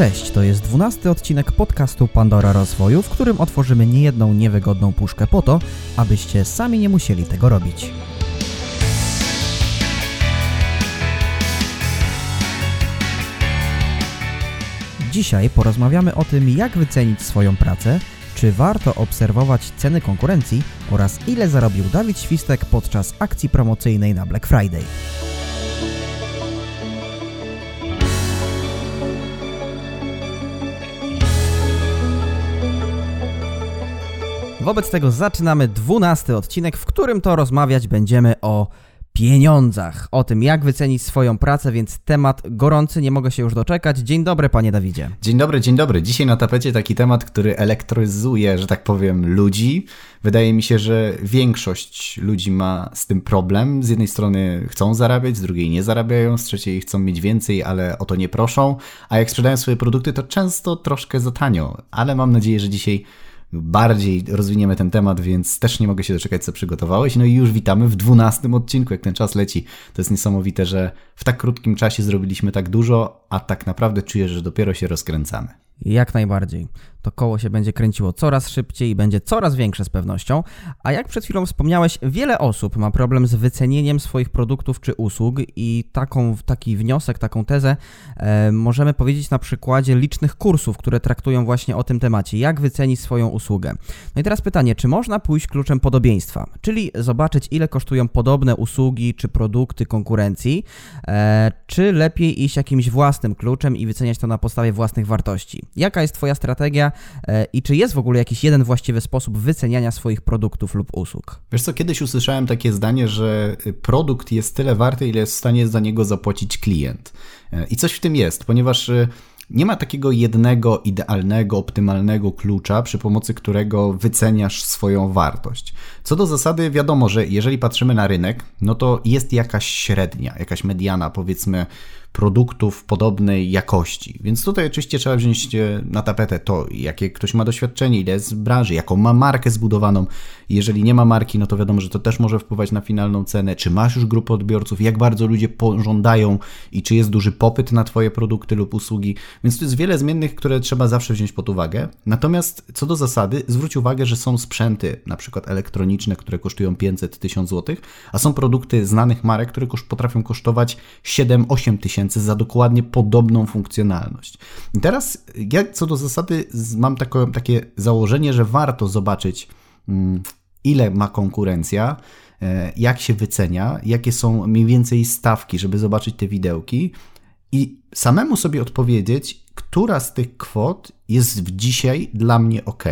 Cześć, to jest dwunasty odcinek podcastu Pandora Rozwoju, w którym otworzymy niejedną niewygodną puszkę po to, abyście sami nie musieli tego robić. Dzisiaj porozmawiamy o tym, jak wycenić swoją pracę, czy warto obserwować ceny konkurencji oraz ile zarobił Dawid Świstek podczas akcji promocyjnej na Black Friday. Wobec tego zaczynamy dwunasty odcinek, w którym to rozmawiać będziemy o pieniądzach, o tym jak wycenić swoją pracę, więc temat gorący, nie mogę się już doczekać. Dzień dobry panie Dawidzie. Dzień dobry, dzień dobry. Dzisiaj na tapecie taki temat, który elektryzuje, że tak powiem, ludzi. Wydaje mi się, że większość ludzi ma z tym problem. Z jednej strony chcą zarabiać, z drugiej nie zarabiają, z trzeciej chcą mieć więcej, ale o to nie proszą, a jak sprzedają swoje produkty, to często troszkę za tanio. Ale mam nadzieję, że dzisiaj bardziej rozwiniemy ten temat, więc też nie mogę się doczekać, co przygotowałeś. No i już witamy w dwunastym odcinku, jak ten czas leci. To jest niesamowite, że w tak krótkim czasie zrobiliśmy tak dużo, a tak naprawdę czuję, że dopiero się rozkręcamy. Jak najbardziej. To koło się będzie kręciło coraz szybciej i będzie coraz większe z pewnością. A jak przed chwilą wspomniałeś, wiele osób ma problem z wycenieniem swoich produktów czy usług i taką, taki wniosek, taką tezę e, możemy powiedzieć na przykładzie licznych kursów, które traktują właśnie o tym temacie, jak wycenić swoją usługę. No i teraz pytanie, czy można pójść kluczem podobieństwa, czyli zobaczyć ile kosztują podobne usługi czy produkty konkurencji, e, czy lepiej iść jakimś własnym kluczem i wyceniać to na podstawie własnych wartości. Jaka jest Twoja strategia e, i czy jest w ogóle jakiś jeden właściwy sposób wyceniania swoich produktów lub usług? Wiesz co, kiedyś usłyszałem takie zdanie, że produkt jest tyle warty, ile jest w stanie za niego zapłacić klient. E, I coś w tym jest, ponieważ e, nie ma takiego jednego idealnego, optymalnego klucza, przy pomocy którego wyceniasz swoją wartość. Co do zasady, wiadomo, że jeżeli patrzymy na rynek, no to jest jakaś średnia, jakaś mediana, powiedzmy produktów podobnej jakości. Więc tutaj oczywiście trzeba wziąć e, na tapetę to, jakie ktoś ma doświadczenie, ile jest branży, jaką ma markę zbudowaną. Jeżeli nie ma marki, no to wiadomo, że to też może wpływać na finalną cenę. Czy masz już grupę odbiorców, jak bardzo ludzie pożądają i czy jest duży popyt na Twoje produkty lub usługi. Więc tu jest wiele zmiennych, które trzeba zawsze wziąć pod uwagę. Natomiast co do zasady, zwróć uwagę, że są sprzęty, na przykład elektroniczne, które kosztują 500-1000 zł, a są produkty znanych marek, które potrafią kosztować 7-8 tysięcy za dokładnie podobną funkcjonalność. I teraz ja co do zasady mam takie założenie, że warto zobaczyć, mm, ile ma konkurencja, e, jak się wycenia, jakie są mniej więcej stawki, żeby zobaczyć te widełki i samemu sobie odpowiedzieć, która z tych kwot jest w dzisiaj dla mnie ok.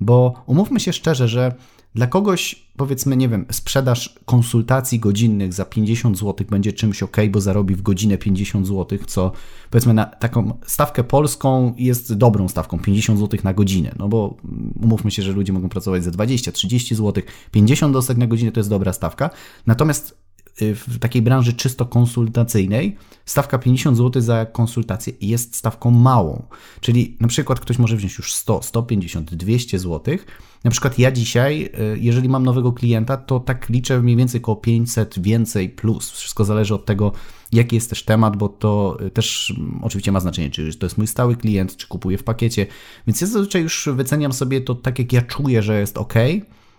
Bo umówmy się szczerze, że dla kogoś, powiedzmy, nie wiem, sprzedaż konsultacji godzinnych za 50 zł będzie czymś ok, bo zarobi w godzinę 50 zł, co powiedzmy na taką stawkę polską jest dobrą stawką 50 zł na godzinę. No bo umówmy się, że ludzie mogą pracować za 20, 30 zł, 50 dostać na godzinę to jest dobra stawka. Natomiast w takiej branży czysto konsultacyjnej stawka 50 zł za konsultację jest stawką małą. Czyli na przykład ktoś może wziąć już 100, 150, 200 zł na przykład ja dzisiaj, y, jeżeli mam nowego klienta, to tak liczę mniej więcej około 500 więcej plus. Wszystko zależy od tego, jaki jest też temat, bo to y, też mm, oczywiście ma znaczenie, czy to jest mój stały klient, czy kupuję w pakiecie. Więc ja zazwyczaj już wyceniam sobie to tak, jak ja czuję, że jest ok.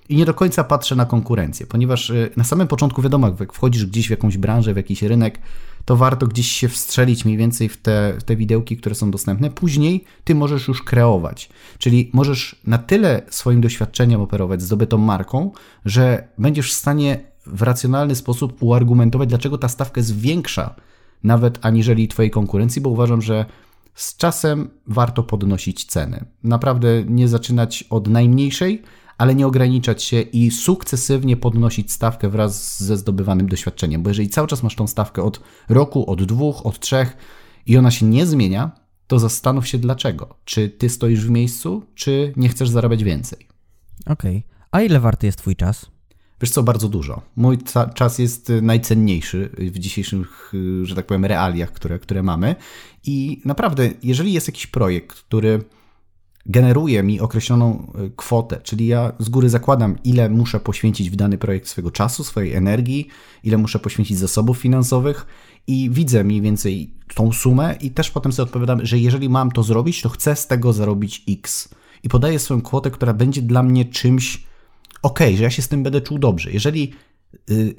I nie do końca patrzę na konkurencję, ponieważ y, na samym początku wiadomo, jak wchodzisz gdzieś w jakąś branżę, w jakiś rynek, to warto gdzieś się wstrzelić mniej więcej w te, w te widełki, które są dostępne. Później ty możesz już kreować, czyli możesz na tyle swoim doświadczeniem operować, zdobytą marką, że będziesz w stanie w racjonalny sposób uargumentować, dlaczego ta stawka jest większa nawet aniżeli twojej konkurencji, bo uważam, że z czasem warto podnosić ceny. Naprawdę nie zaczynać od najmniejszej, ale nie ograniczać się i sukcesywnie podnosić stawkę wraz ze zdobywanym doświadczeniem. Bo jeżeli cały czas masz tą stawkę od roku, od dwóch, od trzech i ona się nie zmienia, to zastanów się dlaczego. Czy ty stoisz w miejscu, czy nie chcesz zarabiać więcej? Okej. Okay. A ile warty jest Twój czas? Wiesz co, bardzo dużo. Mój czas jest najcenniejszy w dzisiejszych, że tak powiem, realiach, które, które mamy. I naprawdę, jeżeli jest jakiś projekt, który generuje mi określoną e, kwotę, czyli ja z góry zakładam, ile muszę poświęcić w dany projekt swojego czasu, swojej energii, ile muszę poświęcić zasobów finansowych i widzę mniej więcej, tą sumę i też potem sobie odpowiadam, że jeżeli mam to zrobić, to chcę z tego zarobić X. I podaję swoją kwotę, która będzie dla mnie czymś ok, że ja się z tym będę czuł dobrze. Jeżeli y,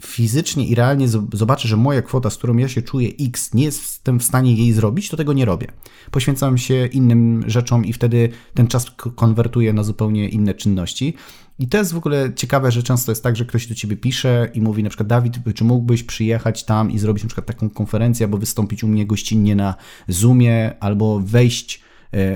fizycznie i realnie zobaczę, że moja kwota, z którą ja się czuję X, nie jestem w stanie jej zrobić, to tego nie robię. Poświęcam się innym rzeczom i wtedy ten czas konwertuję na zupełnie inne czynności. I to jest w ogóle ciekawe, że często jest tak, że ktoś do ciebie pisze i mówi na przykład Dawid, czy mógłbyś przyjechać tam i zrobić na przykład taką konferencję, albo wystąpić u mnie gościnnie na Zoomie, albo wejść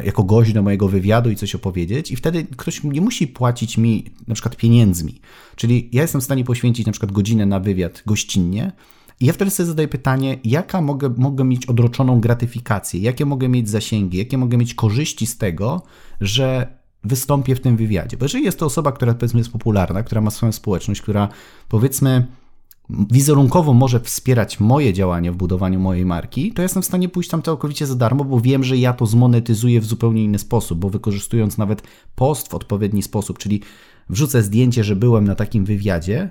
jako gość do mojego wywiadu i coś opowiedzieć i wtedy ktoś nie musi płacić mi na przykład pieniędzmi. Czyli ja jestem w stanie poświęcić na przykład godzinę na wywiad gościnnie, i ja wtedy sobie zadaję pytanie, jaka mogę, mogę mieć odroczoną gratyfikację, jakie mogę mieć zasięgi, jakie mogę mieć korzyści z tego, że wystąpię w tym wywiadzie. Bo jeżeli jest to osoba, która powiedzmy jest popularna, która ma swoją społeczność, która powiedzmy wizerunkowo może wspierać moje działania w budowaniu mojej marki, to jestem w stanie pójść tam całkowicie za darmo, bo wiem, że ja to zmonetyzuję w zupełnie inny sposób, bo wykorzystując nawet post w odpowiedni sposób, czyli wrzucę zdjęcie, że byłem na takim wywiadzie,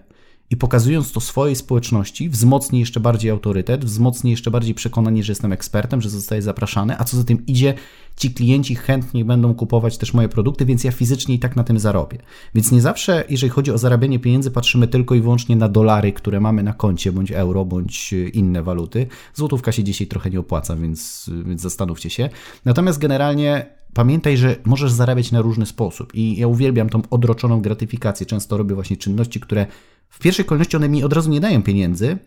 i pokazując to swojej społeczności, wzmocni jeszcze bardziej autorytet, wzmocni jeszcze bardziej przekonanie, że jestem ekspertem, że zostaję zapraszany, a co za tym idzie, ci klienci chętnie będą kupować też moje produkty, więc ja fizycznie i tak na tym zarobię. Więc nie zawsze, jeżeli chodzi o zarabianie pieniędzy, patrzymy tylko i wyłącznie na dolary, które mamy na koncie, bądź euro, bądź inne waluty. Złotówka się dzisiaj trochę nie opłaca, więc, więc zastanówcie się. Natomiast generalnie pamiętaj, że możesz zarabiać na różny sposób i ja uwielbiam tą odroczoną gratyfikację. Często robię właśnie czynności, które w pierwszej kolejności one mi od razu nie dają pieniędzy,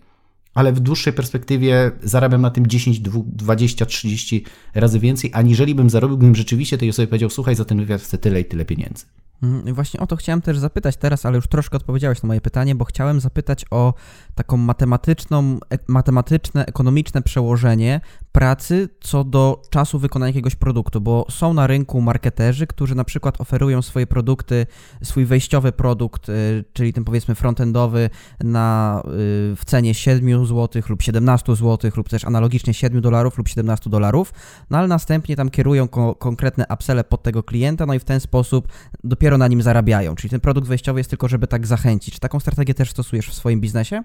ale w dłuższej perspektywie zarabiam na tym 10, 20, 30 razy więcej, aniżeli bym zarobił, gdybym rzeczywiście tej osobie powiedział, słuchaj, za ten wywiad chcę tyle i tyle pieniędzy. Mhm, właśnie o to chciałem też zapytać teraz, ale już troszkę odpowiedziałeś na moje pytanie, bo chciałem zapytać o taką matematyczną, e, matematyczne, ekonomiczne przełożenie pracy co do czasu wykonania jakiegoś produktu, bo są na rynku marketerzy, którzy na przykład oferują swoje produkty, swój wejściowy produkt, y, czyli ten powiedzmy frontendowy na, y, w cenie 7 zł lub 17 zł lub też analogicznie 7 dolarów lub 17 dolarów, no ale następnie tam kierują ko konkretne upselle pod tego klienta, no i w ten sposób dopiero na nim zarabiają, czyli ten produkt wejściowy jest tylko, żeby tak zachęcić. Czy taką strategię też stosujesz w swoim biznesie?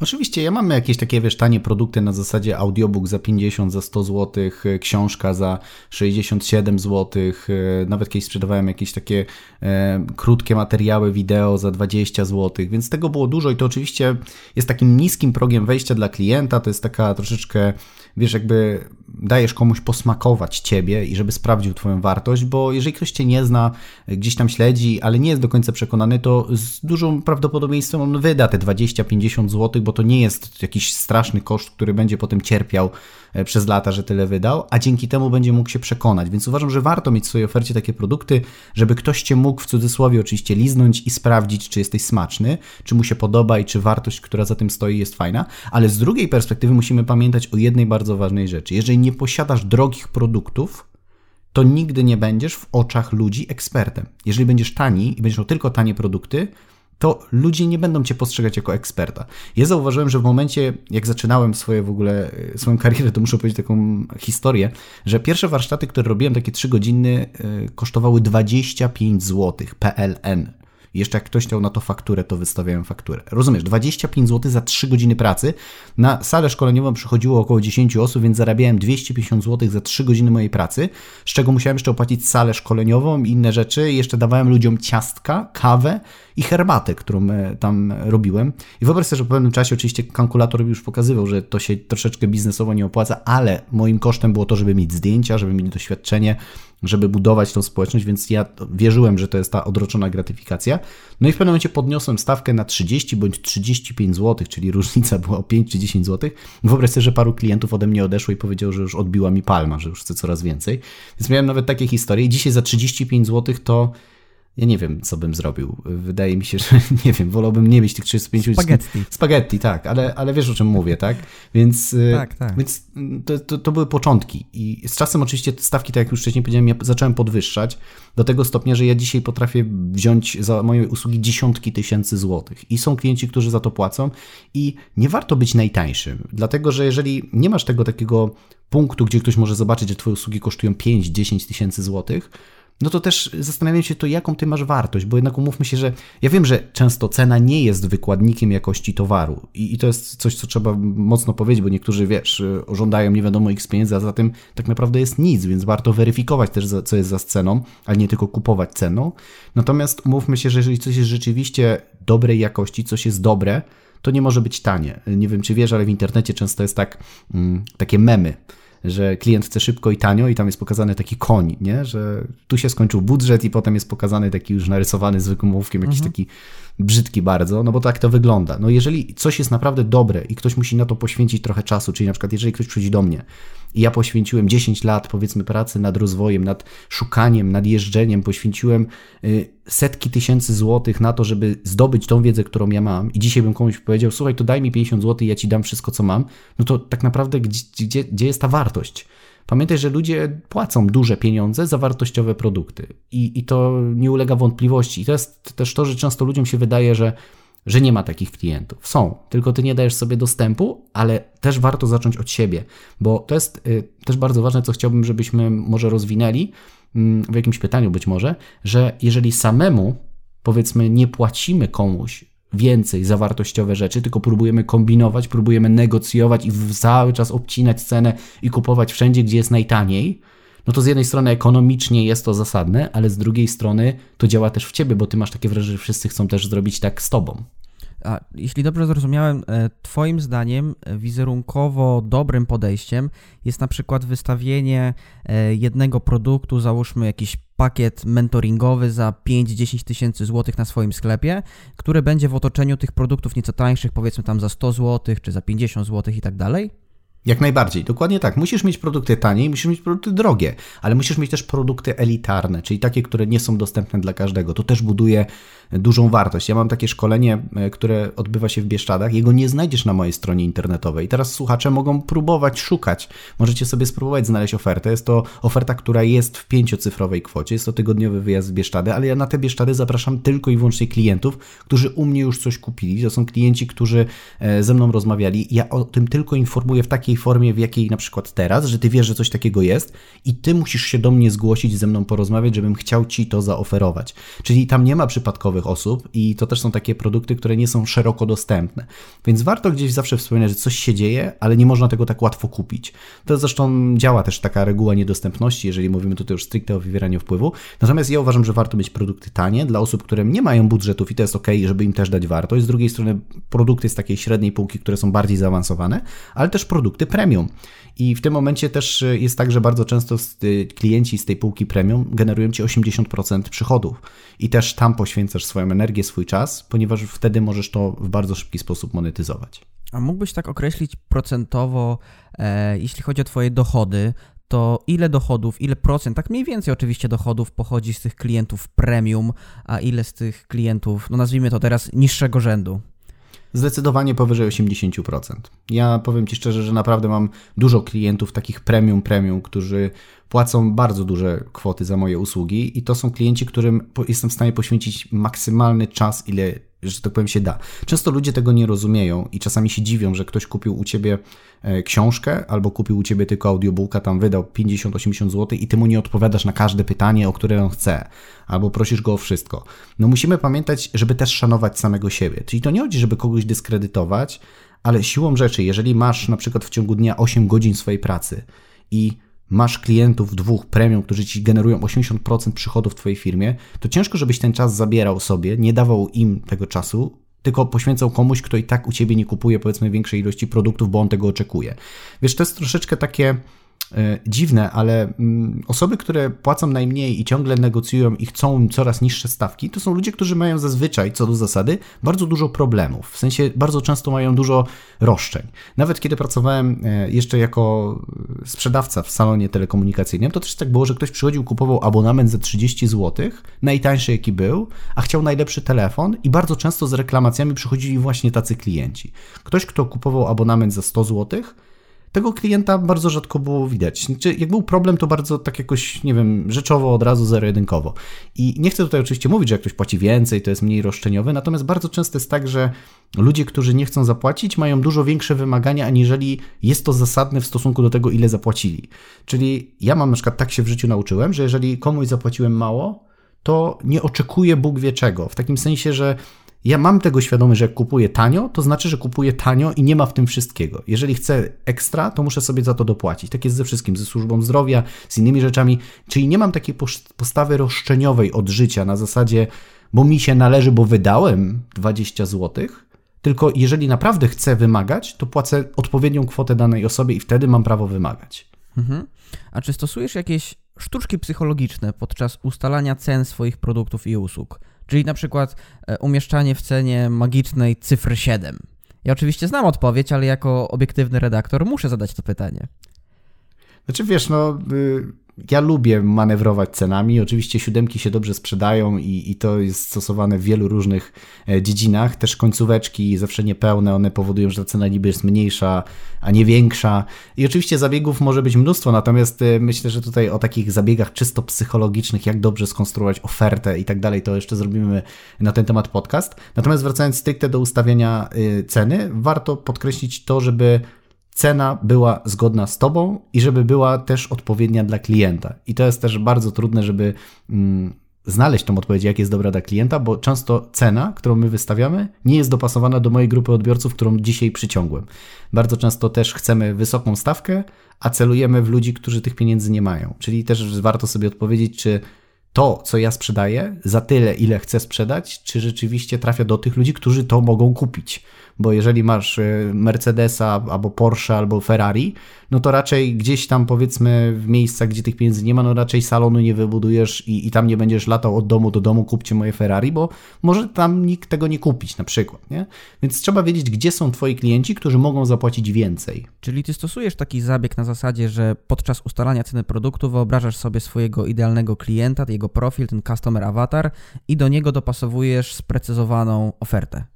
Oczywiście, ja mamy jakieś takie, wiesz, tanie produkty na zasadzie audiobook za 50, za 100 zł, książka za 67 zł, nawet kiedyś sprzedawałem jakieś takie e, krótkie materiały wideo za 20 zł, więc tego było dużo i to oczywiście jest takim niskim progiem wejścia dla klienta, to jest taka troszeczkę wiesz, jakby dajesz komuś posmakować ciebie i żeby sprawdził twoją wartość, bo jeżeli ktoś cię nie zna, gdzieś tam śledzi, ale nie jest do końca przekonany, to z dużym prawdopodobieństwem on wyda te 20-50 zł, bo to nie jest jakiś straszny koszt, który będzie potem cierpiał przez lata, że tyle wydał, a dzięki temu będzie mógł się przekonać. Więc uważam, że warto mieć w swojej ofercie takie produkty, żeby ktoś cię mógł w cudzysłowie oczywiście liznąć i sprawdzić, czy jesteś smaczny, czy mu się podoba i czy wartość, która za tym stoi, jest fajna. Ale z drugiej perspektywy musimy pamiętać o jednej bardzo ważnej rzeczy. Jeżeli nie posiadasz drogich produktów, to nigdy nie będziesz w oczach ludzi ekspertem. Jeżeli będziesz tani i będziesz miał tylko tanie produkty, to ludzie nie będą cię postrzegać jako eksperta. Ja zauważyłem, że w momencie, jak zaczynałem swoje w ogóle, e, swoją karierę, to muszę powiedzieć taką historię, że pierwsze warsztaty, które robiłem, takie 3 godziny, e, kosztowały 25 zł PLN. Jeszcze jak ktoś chciał na to fakturę, to wystawiałem fakturę. Rozumiesz, 25 zł za 3 godziny pracy. Na salę szkoleniową przychodziło około 10 osób, więc zarabiałem 250 zł za 3 godziny mojej pracy, z czego musiałem jeszcze opłacić salę szkoleniową i inne rzeczy. Jeszcze dawałem ludziom ciastka, kawę i herbatę, którą e, tam robiłem. I wyobraź sobie, że po pewnym czasie oczywiście kalkulator już pokazywał, że to się troszeczkę biznesowo nie opłaca, ale moim kosztem było to, żeby mieć zdjęcia, żeby mieć doświadczenie, żeby budować tą społeczność, więc ja wierzyłem, że to jest ta odroczona gratyfikacja. No i w pewnym momencie podniosłem stawkę na 30 bądź 35 zł, czyli różnica była o 5 czy 10 zł. Wyobraź sobie, że paru klientów ode mnie odeszło i powiedział, że już odbiła mi palma, że już chce coraz więcej. Więc miałem nawet takie historie. I dzisiaj za 35 zł to ja nie wiem, co bym zrobił. Wydaje mi się, że nie wiem, wolałbym nie mieć tych 35 Spaghetti. Spaghetti, tak, ale, ale wiesz o czym mówię, tak? Więc, y, tak, tak. więc to, to, to, były początki. I z czasem oczywiście stawki, tak jak już wcześniej powiedziałem, ja zacząłem podwyższać do tego stopnia, że ja dzisiaj potrafię wziąć za moje usługi dziesiątki tysięcy złotych. I są klienci, którzy za to płacą i nie warto być najtańszym, dlatego że jeżeli nie masz tego takiego punktu, gdzie ktoś może zobaczyć, że twoje usługi kosztują 5-10 tysięcy złotych, no to też zastanawiam się to, jaką ty masz wartość, bo jednak umówmy się, że ja wiem, że często cena nie jest wykładnikiem jakości towaru i, i to jest coś, co trzeba mocno powiedzieć, bo niektórzy, wiesz, żądają nie wiadomo x pieniędzy, a za tym tak naprawdę jest nic, więc warto weryfikować też, co jest za sceną, a nie tylko kupować ceną. Natomiast umówmy się, że jeżeli coś jest rzeczywiście dobrej jakości, coś jest dobre, to nie może być tanie. Nie wiem, czy wiesz, ale w internecie często jest tak, mm, takie memy, że klient chce szybko i tanio i tam jest pokazany taki koń, nie? że tu się skończył budżet i potem jest pokazany taki już narysowany zwykłym ołówkiem, jakiś mhm. taki brzydki bardzo, no bo tak to wygląda. No jeżeli coś jest naprawdę dobre i ktoś musi na to poświęcić trochę czasu, czyli na przykład jeżeli ktoś przychodzi do mnie i ja poświęciłem 10 lat, powiedzmy, pracy nad rozwojem, nad szukaniem, nad jeżdżeniem, poświęciłem y, setki tysięcy złotych na to, żeby zdobyć tą wiedzę, którą ja mam i dzisiaj bym komuś powiedział, słuchaj, to daj mi 50 złotych, ja ci dam wszystko, co mam, no to tak naprawdę gdzie, gdzie, gdzie jest ta wartość? Pamiętaj, że ludzie płacą duże pieniądze za wartościowe produkty i, i to nie ulega wątpliwości. I to jest też to, że często ludziom się wydaje, że że nie ma takich klientów. Są, tylko ty nie dajesz sobie dostępu, ale też warto zacząć od siebie, bo to jest y, też bardzo ważne, co chciałbym, żebyśmy może rozwinęli mm, w jakimś pytaniu być może, że jeżeli samemu powiedzmy nie płacimy komuś więcej za wartościowe rzeczy, tylko próbujemy kombinować, próbujemy negocjować i cały czas obcinać cenę i kupować wszędzie, gdzie jest najtaniej, no to z jednej strony ekonomicznie jest to zasadne, ale z drugiej strony to działa też w ciebie, bo ty masz takie wrażenie, że wszyscy chcą też zrobić tak z tobą. A jeśli dobrze zrozumiałem, e, Twoim zdaniem wizerunkowo dobrym podejściem jest na przykład wystawienie e, jednego produktu, załóżmy jakiś pakiet mentoringowy za 5-10 tysięcy złotych na swoim sklepie, który będzie w otoczeniu tych produktów nieco tańszych, powiedzmy tam za 100 złotych czy za 50 złotych i tak dalej? Jak najbardziej, dokładnie tak. Musisz mieć produkty tanie, musisz mieć produkty drogie, ale musisz mieć też produkty elitarne, czyli takie, które nie są dostępne dla każdego. To też buduje dużą wartość. Ja mam takie szkolenie, e, które odbywa się w Bieszczadach. Jego nie znajdziesz na mojej stronie internetowej. Teraz słuchacze mogą próbować szukać. Możecie sobie spróbować znaleźć ofertę. Jest to oferta, która jest w pięciocyfrowej kwocie. Jest to tygodniowy wyjazd w Bieszczady, ale ja na te Bieszczady zapraszam tylko i wyłącznie klientów, którzy u mnie już coś kupili. To są klienci, którzy e, ze mną rozmawiali. Ja o tym tylko informuję w takiej formie, w jakiej na przykład teraz, że ty wiesz, że coś takiego jest i ty musisz się do mnie zgłosić, ze mną porozmawiać, żebym chciał ci to zaoferować. Czyli tam nie ma przypadkowych osób i to też są takie produkty, które nie są szeroko dostępne. Więc warto gdzieś zawsze wspominać, że coś się dzieje, ale nie można tego tak łatwo kupić. To zresztą działa też taka reguła niedostępności, jeżeli mówimy tutaj już stricte o wywieraniu wpływu. Natomiast ja uważam, że warto mieć produkty tanie dla osób, które nie mają budżetów i to jest ok, żeby im też dać wartość. Z drugiej strony produkty z takiej średniej półki, które są bardziej zaawansowane, ale też produkty premium. I w tym momencie też y, jest tak, że bardzo często y, klienci z tej półki premium generują ci 80% przychodów. I też tam poświęcasz swoją energię, swój czas, ponieważ wtedy możesz to w bardzo szybki sposób monetyzować. A mógłbyś tak określić procentowo, e, jeśli chodzi o Twoje dochody, to ile dochodów, ile procent, tak mniej więcej oczywiście dochodów pochodzi z tych klientów premium, a ile z tych klientów, no nazwijmy to teraz, niższego rzędu? Zdecydowanie powyżej 80%. Ja powiem Ci szczerze, że naprawdę mam dużo klientów takich premium, premium, którzy płacą bardzo duże kwoty za moje usługi i to są klienci, którym jestem w stanie poświęcić maksymalny czas, ile że tak powiem się da. Często ludzie tego nie rozumieją i czasami się dziwią, że ktoś kupił u ciebie e, książkę albo kupił u ciebie tylko audiobooka, tam wydał 50-80 zł i ty mu nie odpowiadasz na każde pytanie, o które on chce, albo prosisz go o wszystko. No musimy pamiętać, żeby też szanować samego siebie. Czyli to nie chodzi, żeby kogoś dyskredytować, ale siłą rzeczy, jeżeli masz na przykład w ciągu dnia 8 godzin swojej pracy i masz klientów dwóch premium, którzy ci generują 80% przychodów w twojej firmie, to ciężko, żebyś ten czas zabierał sobie, nie dawał im tego czasu, tylko poświęcał komuś, kto i tak u ciebie nie kupuje powiedzmy większej ilości produktów, bo on tego oczekuje. Wiesz, to jest troszeczkę takie dziwne, ale mm, osoby, które płacą najmniej i ciągle negocjują i chcą coraz niższe stawki, to są ludzie, którzy mają zazwyczaj, co do zasady, bardzo dużo problemów. W sensie bardzo często mają dużo roszczeń. Nawet kiedy pracowałem e, jeszcze jako sprzedawca w salonie telekomunikacyjnym, to też tak było, że ktoś przychodził, kupował abonament za 30 zł, najtańszy jaki był, a chciał najlepszy telefon i bardzo często z reklamacjami przychodzili właśnie tacy klienci. Ktoś, kto kupował abonament za 100 zł, tego klienta bardzo rzadko było widać. Znaczy, jak był problem, to bardzo tak jakoś, nie wiem, rzeczowo od razu zero-jedynkowo. I nie chcę tutaj oczywiście mówić, że jak ktoś płaci więcej, to jest mniej roszczeniowy, natomiast bardzo często jest tak, że ludzie, którzy nie chcą zapłacić, mają dużo większe wymagania, aniżeli jest to zasadne w stosunku do tego, ile zapłacili. Czyli ja mam na przykład tak się w życiu nauczyłem, że jeżeli komuś zapłaciłem mało, to nie oczekuję Bóg wie czego. W takim sensie, że ja mam tego świadomość, że jak kupuję tanio, to znaczy, że kupuję tanio i nie ma w tym wszystkiego. Jeżeli chcę ekstra, to muszę sobie za to dopłacić. Tak jest ze wszystkim, ze służbą zdrowia, z innymi rzeczami. Czyli nie mam takiej postawy roszczeniowej od życia na zasadzie, bo mi się należy, bo wydałem 20 zł, tylko jeżeli naprawdę chcę wymagać, to płacę odpowiednią kwotę danej osobie i wtedy mam prawo wymagać. Mhm. A czy stosujesz jakieś sztuczki psychologiczne podczas ustalania cen swoich produktów i usług? Czyli na przykład e, umieszczanie w cenie magicznej cyfry 7. Ja oczywiście znam odpowiedź, ale jako obiektywny redaktor muszę zadać to pytanie. Znaczy wiesz, no y, ja lubię manewrować cenami. Oczywiście siódemki się dobrze sprzedają i, i to jest stosowane w wielu różnych e, dziedzinach. Też końcóweczki zawsze niepełne, one powodują, że ta cena niby jest mniejsza, a nie większa. I oczywiście zabiegów może być mnóstwo, natomiast e, myślę, że tutaj o takich zabiegach czysto psychologicznych, jak dobrze skonstruować ofertę i tak dalej, to jeszcze zrobimy na ten temat podcast. Natomiast wracając stricte do ustawienia e, ceny, warto podkreślić to, żeby cena była zgodna z tobą i żeby była też odpowiednia dla klienta. I to jest też bardzo trudne, żeby mm, znaleźć tą odpowiedź, jak jest dobra dla klienta, bo często cena, którą my wystawiamy, nie jest dopasowana do mojej grupy odbiorców, którą dzisiaj przyciągłem. Bardzo często też chcemy wysoką stawkę, a celujemy w ludzi, którzy tych pieniędzy nie mają. Czyli też warto sobie odpowiedzieć, czy to, co ja sprzedaję, za tyle, ile chcę sprzedać, czy rzeczywiście trafia do tych ludzi, którzy to mogą kupić? Bo jeżeli masz y, Mercedesa albo Porsche albo Ferrari, no to raczej gdzieś tam powiedzmy w miejscach, gdzie tych pieniędzy nie ma, no raczej salonu nie wybudujesz i, i tam nie będziesz latał od domu do domu, kupcie moje Ferrari, bo może tam nikt tego nie kupić na przykład, nie? Więc trzeba wiedzieć, gdzie są twoi klienci, którzy mogą zapłacić więcej. Czyli ty stosujesz taki zabieg na zasadzie, że podczas ustalania ceny produktu wyobrażasz sobie swojego idealnego klienta, jego profil, ten customer avatar i do niego dopasowujesz sprecyzowaną ofertę.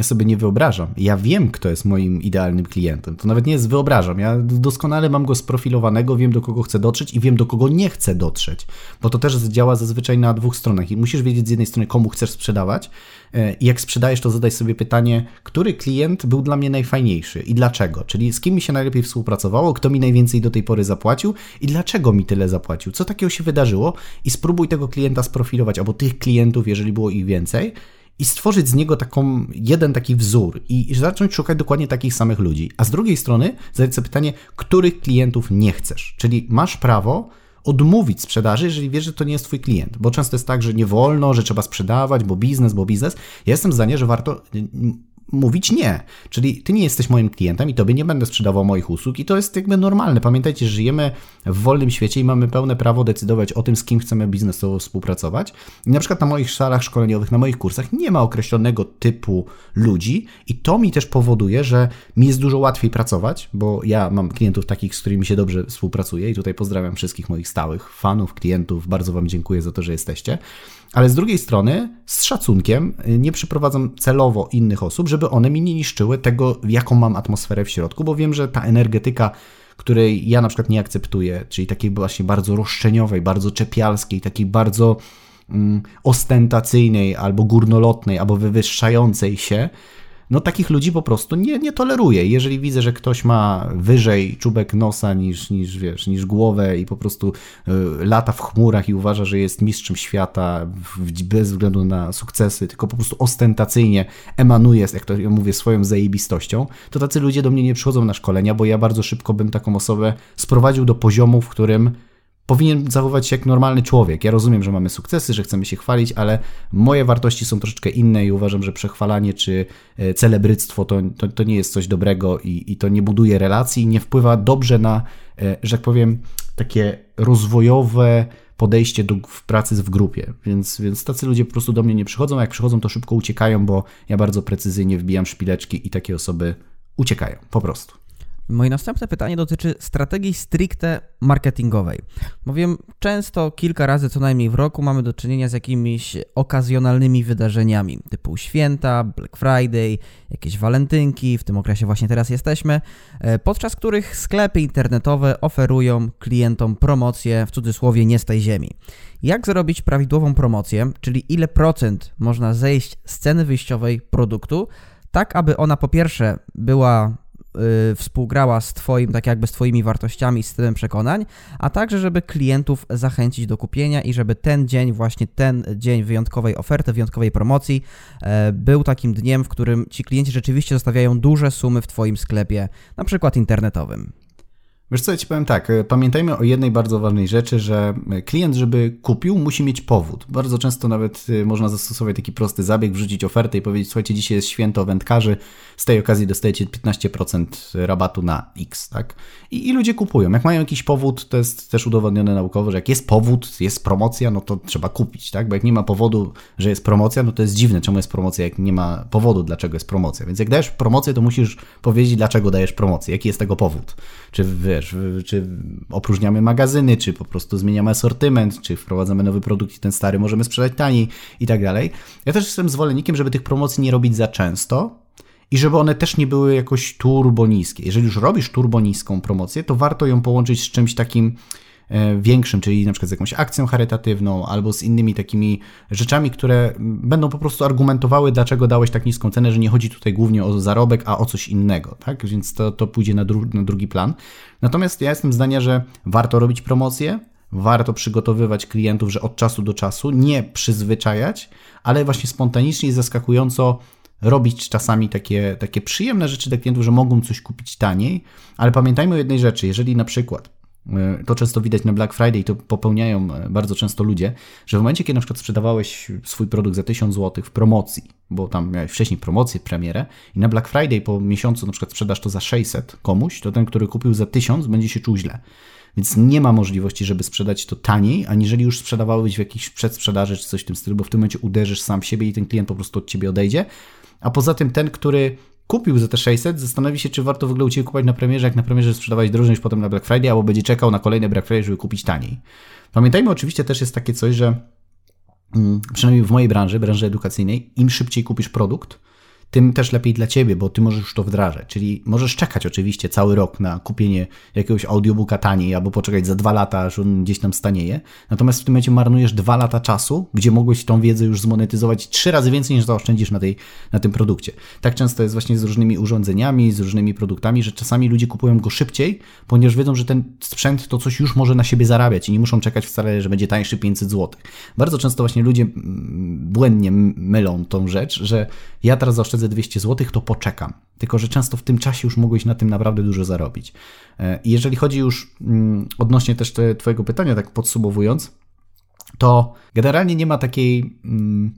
Ja sobie nie wyobrażam. Ja wiem, kto jest moim idealnym klientem. To nawet nie jest wyobrażam. Ja doskonale mam go sprofilowanego, wiem, do kogo chcę dotrzeć i wiem, do kogo nie chcę dotrzeć. Bo to też działa zazwyczaj na dwóch stronach. I musisz wiedzieć z jednej strony, komu chcesz sprzedawać. E, I jak sprzedajesz, to zadaj sobie pytanie, który klient był dla mnie najfajniejszy i dlaczego? Czyli z kim mi się najlepiej współpracowało, kto mi najwięcej do tej pory zapłacił i dlaczego mi tyle zapłacił? Co takiego się wydarzyło? I spróbuj tego klienta sprofilować, albo tych klientów, jeżeli było ich więcej i stworzyć z niego taką, jeden taki wzór i zacząć szukać dokładnie takich samych ludzi. A z drugiej strony zadać sobie pytanie, których klientów nie chcesz. Czyli masz prawo odmówić sprzedaży, jeżeli wiesz, że to nie jest twój klient. Bo często jest tak, że nie wolno, że trzeba sprzedawać, bo biznes, bo biznes. Ja jestem zdania, że warto mówić nie. Czyli ty nie jesteś moim klientem i tobie nie będę sprzedawał moich usług i to jest jakby normalne. Pamiętajcie, że żyjemy w wolnym świecie i mamy pełne prawo decydować o tym, z kim chcemy biznesowo współpracować. I na przykład na moich salach szkoleniowych, na moich kursach nie ma określonego typu ludzi i to mi też powoduje, że mi jest dużo łatwiej pracować, bo ja mam klientów takich, z którymi się dobrze współpracuję i tutaj pozdrawiam wszystkich moich stałych fanów, klientów. Bardzo wam dziękuję za to, że jesteście ale z drugiej strony z szacunkiem y, nie przyprowadzam celowo innych osób, żeby one mi nie niszczyły tego, jaką mam atmosferę w środku, bo wiem, że ta energetyka, której ja na przykład nie akceptuję, czyli takiej właśnie bardzo roszczeniowej, bardzo czepialskiej, takiej bardzo mm, ostentacyjnej albo górnolotnej, albo wywyższającej się, no takich ludzi po prostu nie, nie toleruję. Jeżeli widzę, że ktoś ma wyżej czubek nosa niż, niż, wiesz, niż głowę i po prostu y, lata w chmurach i uważa, że jest mistrzem świata bez względu na sukcesy, tylko po prostu ostentacyjnie emanuje, jak to ja mówię, swoją zajebistością, to tacy ludzie do mnie nie przychodzą na szkolenia, bo ja bardzo szybko bym taką osobę sprowadził do poziomu, w którym powinien zachowywać się jak normalny człowiek. Ja rozumiem, że mamy sukcesy, że chcemy się chwalić, ale moje wartości są troszeczkę inne i uważam, że przechwalanie czy e, celebryctwo to, to, to nie jest coś dobrego i, i to nie buduje relacji, nie wpływa dobrze na, e, że tak powiem, takie rozwojowe podejście do pracy w grupie, więc, więc tacy ludzie po prostu do mnie nie przychodzą, a jak przychodzą, to szybko uciekają, bo ja bardzo precyzyjnie wbijam szpileczki i takie osoby uciekają, po prostu. Moje następne pytanie dotyczy strategii stricte marketingowej. Bowiem często, kilka razy co najmniej w roku mamy do czynienia z jakimiś okazjonalnymi wydarzeniami, typu święta, Black Friday, jakieś walentynki, w tym okresie właśnie teraz jesteśmy, e, podczas których sklepy internetowe oferują klientom promocje, w cudzysłowie, nie z tej ziemi. Jak zrobić prawidłową promocję, czyli ile procent można zejść z ceny wyjściowej produktu, tak aby ona po pierwsze była współgrała z Twoim, tak jakby z Twoimi wartościami, stylem przekonań, a także, żeby klientów zachęcić do kupienia i żeby ten dzień, właśnie ten dzień wyjątkowej oferty, wyjątkowej promocji e, był takim dniem, w którym ci klienci rzeczywiście zostawiają duże sumy w Twoim sklepie, na przykład internetowym. Wiesz co, ja ci powiem tak, e, pamiętajmy o jednej bardzo ważnej rzeczy, że e, klient, żeby kupił, musi mieć powód. Bardzo często nawet e, można zastosować taki prosty zabieg, wrzucić ofertę i powiedzieć, słuchajcie, dzisiaj jest święto wędkarzy, z tej okazji dostajecie 15% rabatu na X, tak? I, I ludzie kupują. Jak mają jakiś powód, to jest też udowodnione naukowo, że jak jest powód, jest promocja, no to trzeba kupić, tak? Bo jak nie ma powodu, że jest promocja, no to jest dziwne, czemu jest promocja, jak nie ma powodu, dlaczego jest promocja. Więc jak dajesz promocję, to musisz powiedzieć, dlaczego dajesz promocję, jaki jest tego powód. Czy wiesz, czy opróżniamy magazyny, czy po prostu zmieniamy asortyment, czy wprowadzamy nowy produkt i ten stary możemy sprzedać taniej i tak dalej. Ja też jestem zwolennikiem, żeby tych promocji nie robić za często, i żeby one też nie były jakoś turbo niskie. Jeżeli już robisz turbo niską promocję, to warto ją połączyć z czymś takim większym, czyli na przykład z jakąś akcją charytatywną albo z innymi takimi rzeczami, które będą po prostu argumentowały, dlaczego dałeś tak niską cenę, że nie chodzi tutaj głównie o zarobek, a o coś innego, tak? Więc to, to pójdzie na, dru na drugi plan. Natomiast ja jestem zdania, że warto robić promocje, warto przygotowywać klientów, że od czasu do czasu nie przyzwyczajać, ale właśnie spontanicznie i zaskakująco robić czasami takie, takie przyjemne rzeczy dla klientów, że mogą coś kupić taniej, ale pamiętajmy o jednej rzeczy, jeżeli na przykład e, to często widać na Black Friday, to popełniają e, bardzo często ludzie, że w momencie, kiedy na przykład sprzedawałeś swój produkt za 1000 zł w promocji, bo tam miałeś wcześniej promocję, premierę i na Black Friday po miesiącu na przykład sprzedasz to za 600 komuś, to ten, który kupił za 1000 będzie się czuł źle. Więc nie ma możliwości, żeby sprzedać to taniej, aniżeli już sprzedawałeś w jakiejś przedsprzedaży czy coś w tym stylu, bo w tym momencie uderzysz sam siebie i ten klient po prostu od ciebie odejdzie, a poza tym ten, który kupił za te 600, zastanowi się, czy warto w ogóle u Ciebie kupować na premierze, jak na premierze sprzedawać drożej niż potem na Black Friday, albo będzie czekał na kolejny Black Friday, żeby kupić taniej. Pamiętajmy oczywiście też jest takie coś, że mm, przynajmniej w mojej branży, branży edukacyjnej, im szybciej kupisz produkt, tym też lepiej dla ciebie, bo ty możesz już to wdrażać. Czyli możesz czekać oczywiście cały rok na kupienie jakiegoś audiobooka taniej, albo poczekać za dwa lata, aż on gdzieś tam stanieje. Natomiast w tym momencie marnujesz dwa lata czasu, gdzie mogłeś tą wiedzę już zmonetyzować trzy razy więcej niż zaoszczędzisz na, tej, na tym produkcie. Tak często jest właśnie z różnymi urządzeniami, z różnymi produktami, że czasami ludzie kupują go szybciej, ponieważ wiedzą, że ten sprzęt to coś już może na siebie zarabiać i nie muszą czekać wcale, że będzie tańszy 500 zł. Bardzo często właśnie ludzie mm, błędnie mylą tą rzecz, że ja teraz zaoszczędzę 200 zł, to poczekam. Tylko, że często w tym czasie już mogłeś na tym naprawdę dużo zarobić. E, I jeżeli chodzi już mm, odnośnie też te, Twojego pytania, tak podsumowując, to generalnie nie ma takiej mm,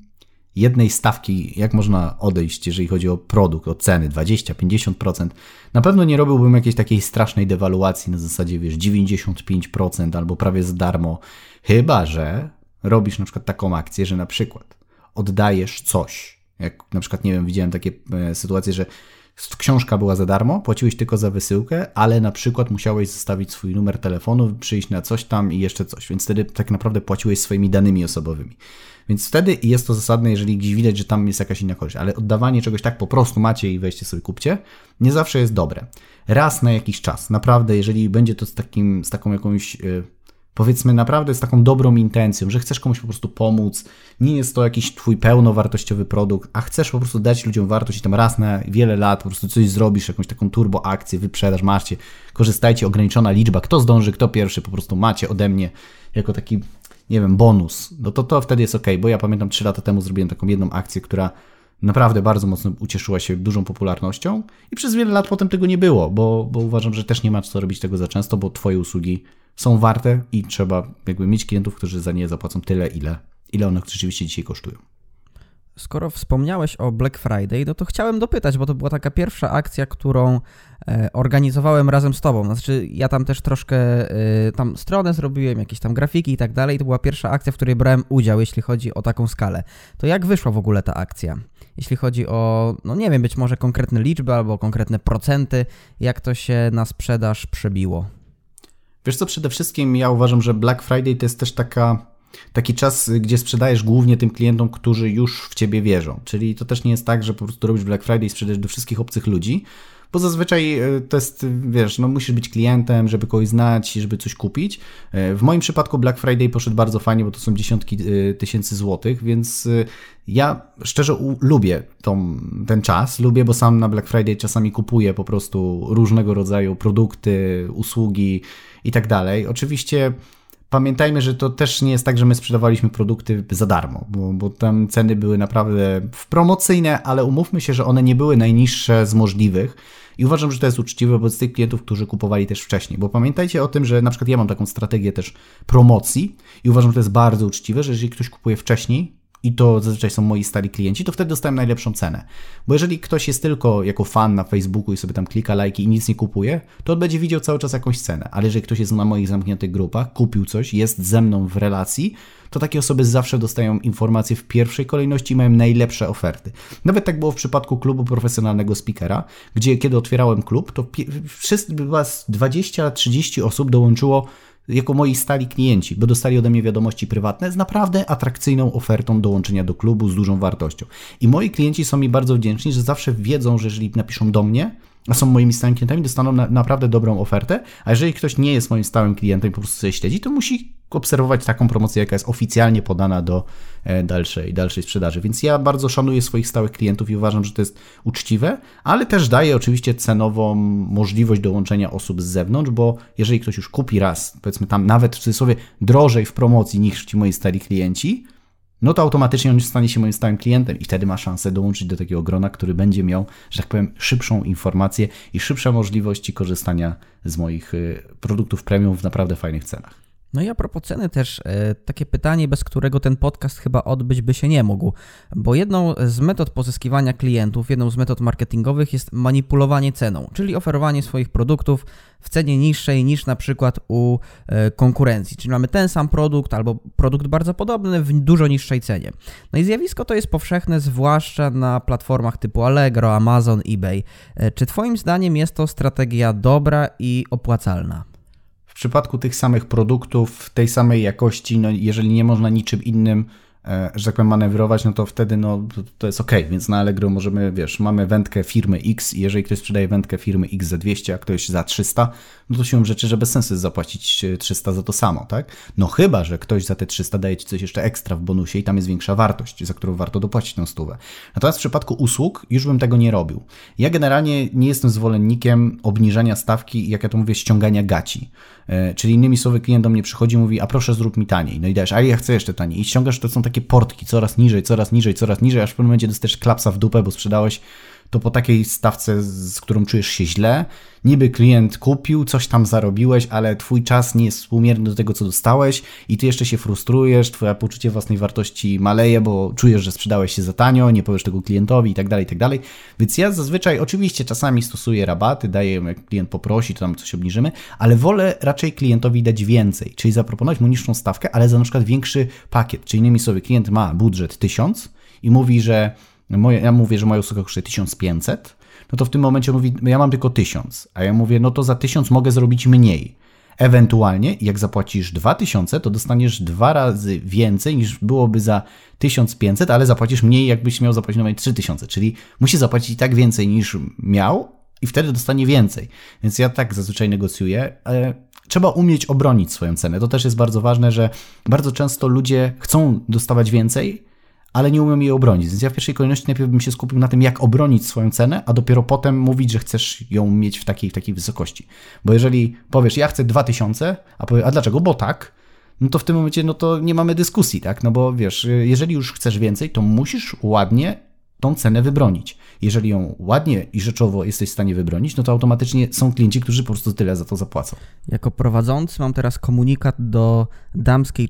jednej stawki, jak można odejść, jeżeli chodzi o produkt, o ceny 20-50%. Na pewno nie robiłbym jakiejś takiej strasznej dewaluacji na zasadzie, wiesz, 95% albo prawie za darmo, chyba że robisz na przykład taką akcję, że na przykład oddajesz coś jak na przykład, nie wiem, widziałem takie e, sytuacje, że książka była za darmo, płaciłeś tylko za wysyłkę, ale na przykład musiałeś zostawić swój numer telefonu, przyjść na coś tam i jeszcze coś, więc wtedy tak naprawdę płaciłeś swoimi danymi osobowymi. Więc wtedy jest to zasadne, jeżeli gdzieś widać, że tam jest jakaś inna korzyść, ale oddawanie czegoś tak po prostu macie i weźcie sobie kupcie, nie zawsze jest dobre. Raz na jakiś czas, naprawdę, jeżeli będzie to z, takim, z taką jakąś... Powiedzmy naprawdę z taką dobrą intencją, że chcesz komuś po prostu pomóc, nie jest to jakiś twój pełnowartościowy produkt, a chcesz po prostu dać ludziom wartość i tam raz na wiele lat po prostu coś zrobisz, jakąś taką turbo akcję, wyprzedaż, macie, korzystajcie, ograniczona liczba, kto zdąży, kto pierwszy, po prostu macie ode mnie jako taki, nie wiem, bonus, no to to wtedy jest ok, bo ja pamiętam 3 lata temu zrobiłem taką jedną akcję, która naprawdę bardzo mocno ucieszyła się dużą popularnością i przez wiele lat potem tego nie było, bo, bo uważam, że też nie ma co robić tego za często, bo twoje usługi są warte i trzeba jakby mieć klientów, którzy za nie zapłacą tyle, ile, ile one rzeczywiście dzisiaj kosztują. Skoro wspomniałeś o Black Friday, no to chciałem dopytać, bo to była taka pierwsza akcja, którą e, organizowałem razem z tobą. Znaczy, ja tam też troszkę e, tam stronę zrobiłem, jakieś tam grafiki i tak dalej. To była pierwsza akcja, w której brałem udział, jeśli chodzi o taką skalę. To jak wyszła w ogóle ta akcja? jeśli chodzi o, no nie wiem, być może konkretne liczby albo konkretne procenty, jak to się na sprzedaż przebiło? Wiesz co, przede wszystkim ja uważam, że Black Friday to jest też taka taki czas, gdzie sprzedajesz głównie tym klientom, którzy już w ciebie wierzą. Czyli to też nie jest tak, że po prostu robisz Black Friday i sprzedajesz do wszystkich obcych ludzi, bo zazwyczaj e, to jest, wiesz, no musisz być klientem, żeby kogoś znać, żeby coś kupić. E, w moim przypadku Black Friday poszedł bardzo fajnie, bo to są dziesiątki e, tysięcy złotych, więc ja szczerze lubię tą, ten czas, lubię, bo sam na Black Friday czasami kupuję po prostu różnego rodzaju produkty, usługi i tak dalej. Oczywiście pamiętajmy, że to też nie jest tak, że my sprzedawaliśmy produkty za darmo, bo, bo tam ceny były naprawdę promocyjne, ale umówmy się, że one nie były najniższe z możliwych. I uważam, że to jest uczciwe wobec tych klientów, którzy kupowali też wcześniej. Bo pamiętajcie o tym, że na przykład ja mam taką strategię też promocji i uważam, że to jest bardzo uczciwe, że jeżeli ktoś kupuje wcześniej, i to zazwyczaj są moi stali klienci, to wtedy dostałem najlepszą cenę. Bo jeżeli ktoś jest tylko jako fan na Facebooku i sobie tam klika lajki i nic nie kupuje, to on będzie widział cały czas jakąś cenę. Ale jeżeli ktoś jest na moich zamkniętych grupach, kupił coś, jest ze mną w relacji, to takie osoby zawsze dostają informacje w pierwszej kolejności i mają najlepsze oferty. Nawet tak było w przypadku klubu profesjonalnego speakera, gdzie kiedy otwierałem klub, to wszyscy, 20-30 osób dołączyło jako moi stali klienci, bo dostali ode mnie wiadomości prywatne z naprawdę atrakcyjną ofertą dołączenia do klubu z dużą wartością. I moi klienci są mi bardzo wdzięczni, że zawsze wiedzą, że jeżeli napiszą do mnie, a są moimi stałymi klientami, dostaną na, naprawdę dobrą ofertę, a jeżeli ktoś nie jest moim stałym klientem i po prostu sobie śledzi, to musi obserwować taką promocję, jaka jest oficjalnie podana do e, dalszej, dalszej sprzedaży. Więc ja bardzo szanuję swoich stałych klientów i uważam, że to jest uczciwe, ale też daję oczywiście cenową możliwość dołączenia osób z zewnątrz, bo jeżeli ktoś już kupi raz, powiedzmy tam nawet w cudzysłowie drożej w promocji niż ci moi stali klienci, no to automatycznie on stanie się moim stałym klientem i wtedy ma szansę dołączyć do takiego grona, który będzie miał, że tak powiem, szybszą informację i szybsze możliwości korzystania z moich y, produktów premium w naprawdę fajnych cenach. No i a propos ceny też, e, takie pytanie, bez którego ten podcast chyba odbyć by się nie mógł, bo jedną z metod pozyskiwania klientów, jedną z metod marketingowych jest manipulowanie ceną, czyli oferowanie swoich produktów w cenie niższej niż na przykład u e, konkurencji. Czyli mamy ten sam produkt albo produkt bardzo podobny w dużo niższej cenie. No i zjawisko to jest powszechne, zwłaszcza na platformach typu Allegro, Amazon, eBay. E, czy Twoim zdaniem jest to strategia dobra i opłacalna? Przypadku tych samych produktów, tej samej jakości, no jeżeli nie można niczym innym E, że tak powiem, manewrować, no to wtedy no, to jest ok, więc na Allegro możemy, wiesz, mamy wędkę firmy X i jeżeli ktoś sprzedaje wędkę firmy X za 200, a ktoś za 300, no to siłą rzeczy, że bez sensu jest zapłacić 300 e, za to samo, tak? No chyba, że ktoś za te 300 daje ci coś jeszcze ekstra w bonusie i tam jest większa wartość, za którą warto dopłacić tę stówę. Natomiast w przypadku usług już bym tego nie robił. Ja generalnie nie jestem zwolennikiem obniżania stawki, jak ja to mówię, ściągania gaci. E, czyli innymi słowy, klient do mnie przychodzi i mówi, a proszę zrób mi taniej. No i dajesz, a ja chcę jeszcze taniej. I ściągasz, to są takie portki, coraz niżej, coraz niżej, coraz niżej, aż w pewnym momencie dostajesz klapsa w dupę, bo sprzedałeś to po takiej stawce, z którą czujesz się źle, niby klient kupił, coś tam zarobiłeś, ale twój czas nie jest współmierny do tego, co dostałeś i ty jeszcze się frustrujesz, twoje poczucie własnej wartości maleje, bo czujesz, że sprzedałeś się za tanio, nie powiesz tego klientowi i tak dalej, i tak dalej. Więc ja zazwyczaj oczywiście czasami stosuję rabaty, daję, jak klient poprosi, to tam coś obniżymy, ale wolę raczej klientowi dać więcej, czyli zaproponować mu niższą stawkę, ale za na przykład większy pakiet, czyli innymi słowy, klient ma budżet 1000 i mówi, że moje, ja mówię, że moja usługa kosztuje 1500, no to w tym momencie mówi, ja mam tylko 1000, a ja mówię, no to za 1000 mogę zrobić mniej. Ewentualnie, jak zapłacisz 2000, to dostaniesz dwa razy więcej niż byłoby za 1500, ale zapłacisz mniej, jakbyś miał zapłacić nawet 3000, czyli musi zapłacić i tak więcej niż miał i wtedy dostanie więcej. Więc ja tak zazwyczaj negocjuję. Trzeba umieć obronić swoją cenę. To też jest bardzo ważne, że bardzo często ludzie chcą dostawać więcej, ale nie umiem jej obronić. Więc ja w pierwszej kolejności najpierw bym się skupił na tym, jak obronić swoją cenę, a dopiero potem mówić, że chcesz ją mieć w takiej, w takiej wysokości. Bo jeżeli powiesz, ja chcę 2000, a a dlaczego? Bo tak, no to w tym momencie no to nie mamy dyskusji, tak? No bo wiesz, jeżeli już chcesz więcej, to musisz ładnie tą cenę wybronić. Jeżeli ją ładnie i rzeczowo jesteś w stanie wybronić, no to automatycznie są klienci, którzy po prostu tyle za to zapłacą. Jako prowadzący mam teraz komunikat do damskiej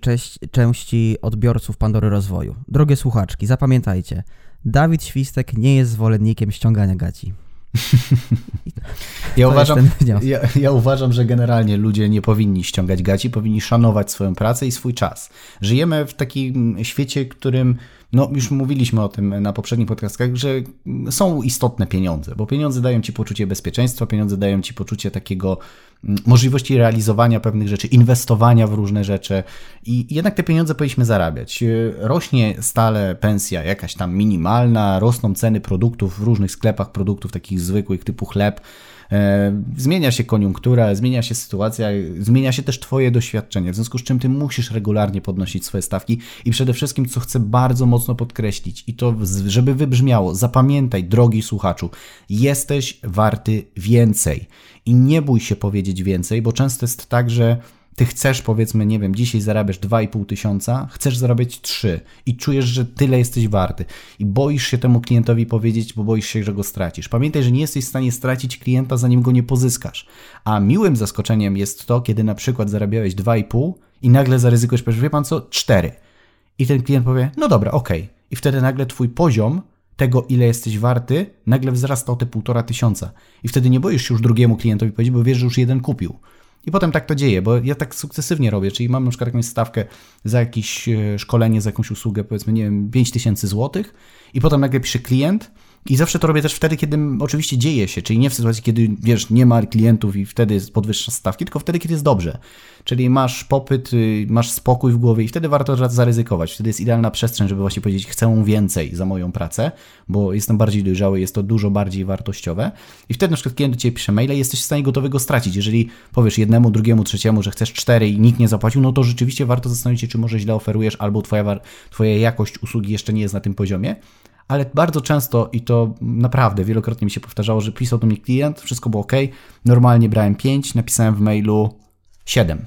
części odbiorców Pandory Rozwoju. Drogie słuchaczki, zapamiętajcie, Dawid Świstek nie jest zwolennikiem ściągania gaci. Ja uważam, ja, ja, uważam, że generalnie ludzie nie powinni ściągać gaci, powinni szanować swoją pracę i swój czas. Żyjemy w takim świecie, którym no już mówiliśmy o tym na poprzednich podcastach, że są istotne pieniądze, bo pieniądze dają ci poczucie bezpieczeństwa, pieniądze dają ci poczucie takiego mm, możliwości realizowania pewnych rzeczy, inwestowania w różne rzeczy i jednak te pieniądze powinniśmy zarabiać. Rośnie stale pensja jakaś tam minimalna, rosną ceny produktów w różnych sklepach, produktów takich zwykłych typu chleb, zmienia się koniunktura, zmienia się sytuacja, zmienia się też Twoje doświadczenie, w związku z czym Ty musisz regularnie podnosić swoje stawki i przede wszystkim, co chcę bardzo mocno podkreślić i to, żeby wybrzmiało, zapamiętaj, drogi słuchaczu, jesteś warty więcej. I nie bój się powiedzieć więcej, bo często jest tak, że ty chcesz, powiedzmy, nie wiem, dzisiaj zarabiasz 2,5 tysiąca, chcesz zarabiać 3 i czujesz, że tyle jesteś warty i boisz się temu klientowi powiedzieć, bo boisz się, że go stracisz. Pamiętaj, że nie jesteś w stanie stracić klienta, zanim go nie pozyskasz. A miłym zaskoczeniem jest to, kiedy na przykład zarabiałeś 2,5 i nagle zaryzykujesz, wie pan co, 4. I ten klient powie, no dobra, okej. Okay. I wtedy nagle twój poziom tego, ile jesteś warty, nagle wzrasta o te półtora tysiąca. I wtedy nie boisz się już drugiemu klientowi powiedzieć, bo wiesz, że już jeden kupił. I potem tak to dzieje, bo ja tak sukcesywnie robię, czyli mam na przykład jakąś stawkę za jakieś e, szkolenie, za jakąś usługę, powiedzmy, nie wiem, 5000 złotych i potem nagle pisze klient, i zawsze to robię też wtedy, kiedy oczywiście dzieje się, czyli nie w sytuacji, kiedy wiesz, nie ma klientów i wtedy podwyższasz stawki, tylko wtedy, kiedy jest dobrze. Czyli masz popyt, y, masz spokój w głowie i wtedy warto zaryzykować. Wtedy jest idealna przestrzeń, żeby właśnie powiedzieć, chcę więcej za moją pracę, bo jestem bardziej dojrzały, jest to dużo bardziej wartościowe. I wtedy na przykład klient do Ciebie pisze maila i jesteś w stanie gotowy go stracić. Jeżeli powiesz jednemu, drugiemu, trzeciemu, że chcesz cztery i nikt nie zapłacił, no to rzeczywiście warto zastanowić się, czy może źle oferujesz, albo twoja, twoja jakość usługi jeszcze nie jest na tym poziomie ale bardzo często i to naprawdę wielokrotnie mi się powtarzało, że pisał do mnie klient, wszystko było ok, normalnie brałem 5, napisałem w mailu 7.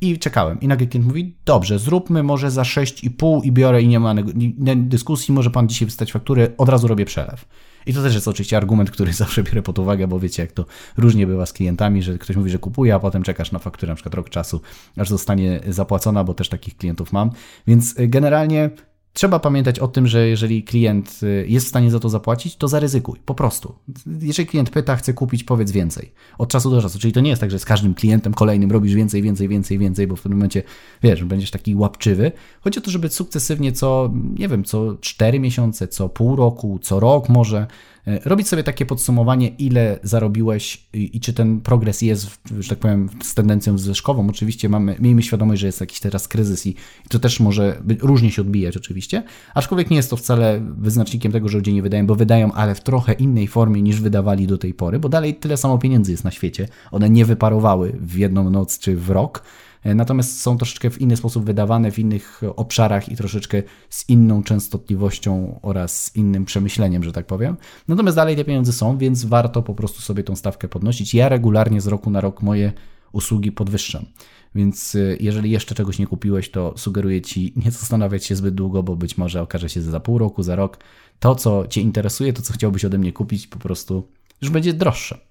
I czekałem. I nagle klient mówi: Dobrze, zróbmy może za 6,5 i biorę, i nie ma dyskusji, może pan dzisiaj wystać faktury, od razu robię przelew. I to też jest oczywiście argument, który zawsze biorę pod uwagę, bo wiecie, jak to różnie bywa z klientami, że ktoś mówi, że kupuje, a potem czekasz na fakturę na przykład rok czasu, aż zostanie zapłacona, bo też takich klientów mam. Więc y, generalnie Trzeba pamiętać o tym, że jeżeli klient y, jest w stanie za to zapłacić, to zaryzykuj, po prostu. Jeżeli klient pyta, chce kupić, powiedz więcej. Od czasu do czasu. Czyli to nie jest tak, że z każdym klientem kolejnym robisz więcej, więcej, więcej, więcej, bo w tym momencie, wiesz, będziesz taki łapczywy. Chodzi o to, żeby sukcesywnie co, nie wiem, co 4 miesiące, co pół roku, co rok może robić sobie takie podsumowanie, ile zarobiłeś i, i, czy ten progres jest, że tak powiem, z tendencją zwyżkową. Oczywiście mamy, miejmy świadomość, że jest jakiś teraz kryzys i, to też może być, różnie się odbijać oczywiście, aczkolwiek nie jest to wcale wyznacznikiem tego, że ludzie nie wydają, bo wydają, ale w trochę innej formie niż wydawali do tej pory, bo dalej tyle samo pieniędzy jest na świecie. One nie wyparowały w jedną noc czy w rok, E, natomiast są troszeczkę w inny sposób wydawane, w innych obszarach i troszeczkę z inną częstotliwością oraz z innym przemyśleniem, że tak powiem. Natomiast dalej te pieniądze są, więc warto po prostu sobie tą stawkę podnosić. Ja regularnie z roku na rok moje usługi podwyższam. Więc e, jeżeli jeszcze czegoś nie kupiłeś, to sugeruję Ci nie zastanawiać się zbyt długo, bo być może okaże się za pół roku, za rok. To, co Cię interesuje, to, co chciałbyś ode mnie kupić, po prostu już będzie droższe.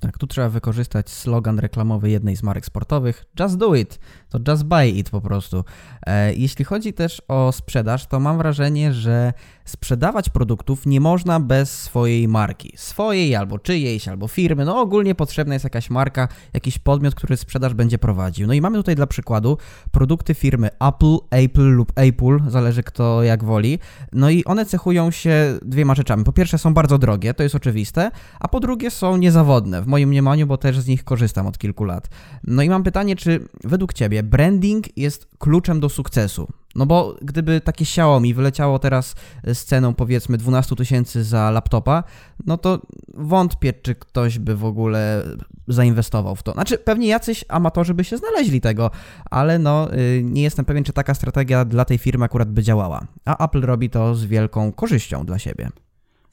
Tak, tu trzeba wykorzystać slogan reklamowy jednej z marek sportowych: Just do it, to just buy it po prostu. E, jeśli chodzi też o sprzedaż, to mam wrażenie, że sprzedawać produktów nie można bez swojej marki. Swojej albo czyjejś, albo firmy. No ogólnie potrzebna jest jakaś marka, jakiś podmiot, który sprzedaż będzie prowadził. No i mamy tutaj dla przykładu produkty firmy Apple, Apple lub Apple, zależy kto jak woli. No i one cechują się dwiema rzeczami. Po pierwsze są bardzo drogie, to jest oczywiste, a po drugie są niezawodne, w moim mniemaniu, bo też z nich korzystam od kilku lat. No i mam pytanie, czy według Ciebie branding jest kluczem do sukcesu? No bo gdyby takie Xiaomi wyleciało teraz z ceną powiedzmy 12 tysięcy za laptopa, no to wątpię, czy ktoś by w ogóle zainwestował w to. Znaczy, pewnie jacyś amatorzy by się znaleźli tego, ale no y, nie jestem pewien, czy taka strategia dla tej firmy akurat by działała. A Apple robi to z wielką korzyścią dla siebie.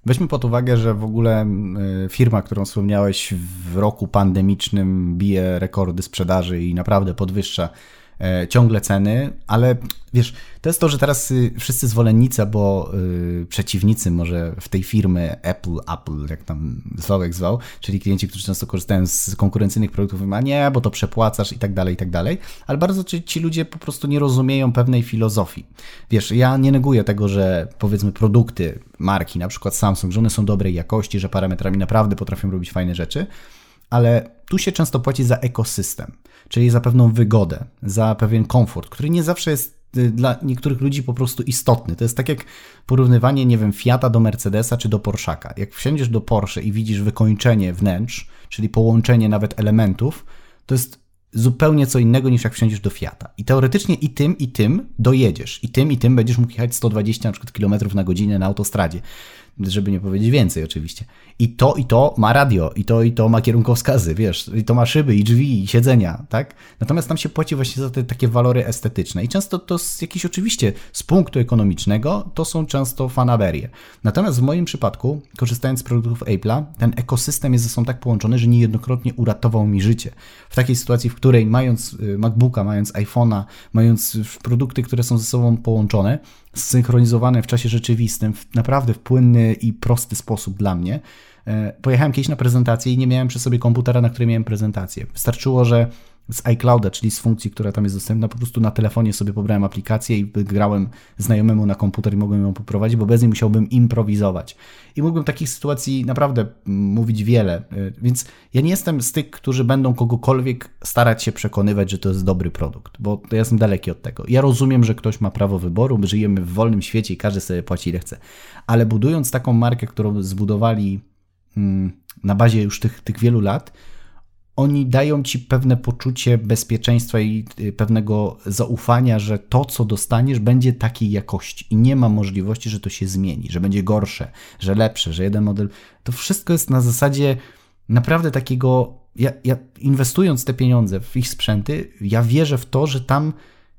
Weźmy pod uwagę, że w ogóle y, firma, którą wspomniałeś w roku pandemicznym bije rekordy sprzedaży i naprawdę podwyższa ciągle ceny, ale wiesz, to jest to, że teraz y, wszyscy zwolennicy, bo y, przeciwnicy może w tej firmy Apple, Apple, jak tam zwał, jak zwał, czyli klienci, którzy często korzystają z konkurencyjnych produktów, mówią, a nie, bo to przepłacasz i tak dalej, i tak dalej, ale bardzo ci, ci ludzie po prostu nie rozumieją pewnej filozofii. Wiesz, ja nie neguję tego, że powiedzmy produkty, marki, na przykład Samsung, że one są dobrej jakości, że parametrami naprawdę potrafią robić fajne rzeczy, ale tu się często płaci za ekosystem, czyli za pewną wygodę, za pewien komfort, który nie zawsze jest y, dla niektórych ludzi po prostu istotny. To jest tak jak porównywanie, nie wiem, Fiata do Mercedesa czy do Porszaka. Jak wsiądziesz do Porsche i widzisz wykończenie wnętrz, czyli połączenie nawet elementów, to jest zupełnie co innego niż jak wsiądziesz do Fiata. I teoretycznie i tym, i tym dojedziesz. I tym, i tym będziesz mógł jechać 120 na przykład kilometrów na godzinę na autostradzie żeby nie powiedzieć więcej oczywiście. I to i to ma radio, i to i to ma kierunkowskazy, wiesz, i to ma szyby, i drzwi, i siedzenia, tak? Natomiast tam się płaci właśnie za te takie walory estetyczne. I często to z jakiś oczywiście z punktu ekonomicznego to są często fanaberie. Natomiast w moim przypadku, korzystając z produktów Apple'a, ten ekosystem jest ze sobą tak połączony, że niejednokrotnie uratował mi życie. W takiej sytuacji, w której mając y, MacBooka, mając iPhone'a, mając produkty, które są ze sobą połączone, zsynchronizowane w czasie rzeczywistym, w naprawdę w płynny i prosty sposób dla mnie. E, pojechałem kiedyś na prezentację i nie miałem przy sobie komputera, na którym miałem prezentację. Wystarczyło, że z iClouda, czyli z funkcji, która tam jest dostępna, po prostu na telefonie sobie pobrałem aplikację i grałem znajomemu na komputer i mogłem ją poprowadzić, bo bez niej musiałbym improwizować. I mógłbym takich sytuacji naprawdę mówić wiele, y, więc ja nie jestem z tych, którzy będą kogokolwiek starać się przekonywać, że to jest dobry produkt, bo ja jestem daleki od tego. Ja rozumiem, że ktoś ma prawo wyboru, my żyjemy w wolnym świecie i każdy sobie płaci ile chce, ale budując taką markę, którą zbudowali mm, na bazie już tych, tych wielu lat, oni dają ci pewne poczucie bezpieczeństwa i y, pewnego zaufania, że to, co dostaniesz, będzie takiej jakości i nie ma możliwości, że to się zmieni, że będzie gorsze, że lepsze, że jeden model. To wszystko jest na zasadzie naprawdę takiego. Ja, ja inwestując te pieniądze w ich sprzęty, ja wierzę w to, że tam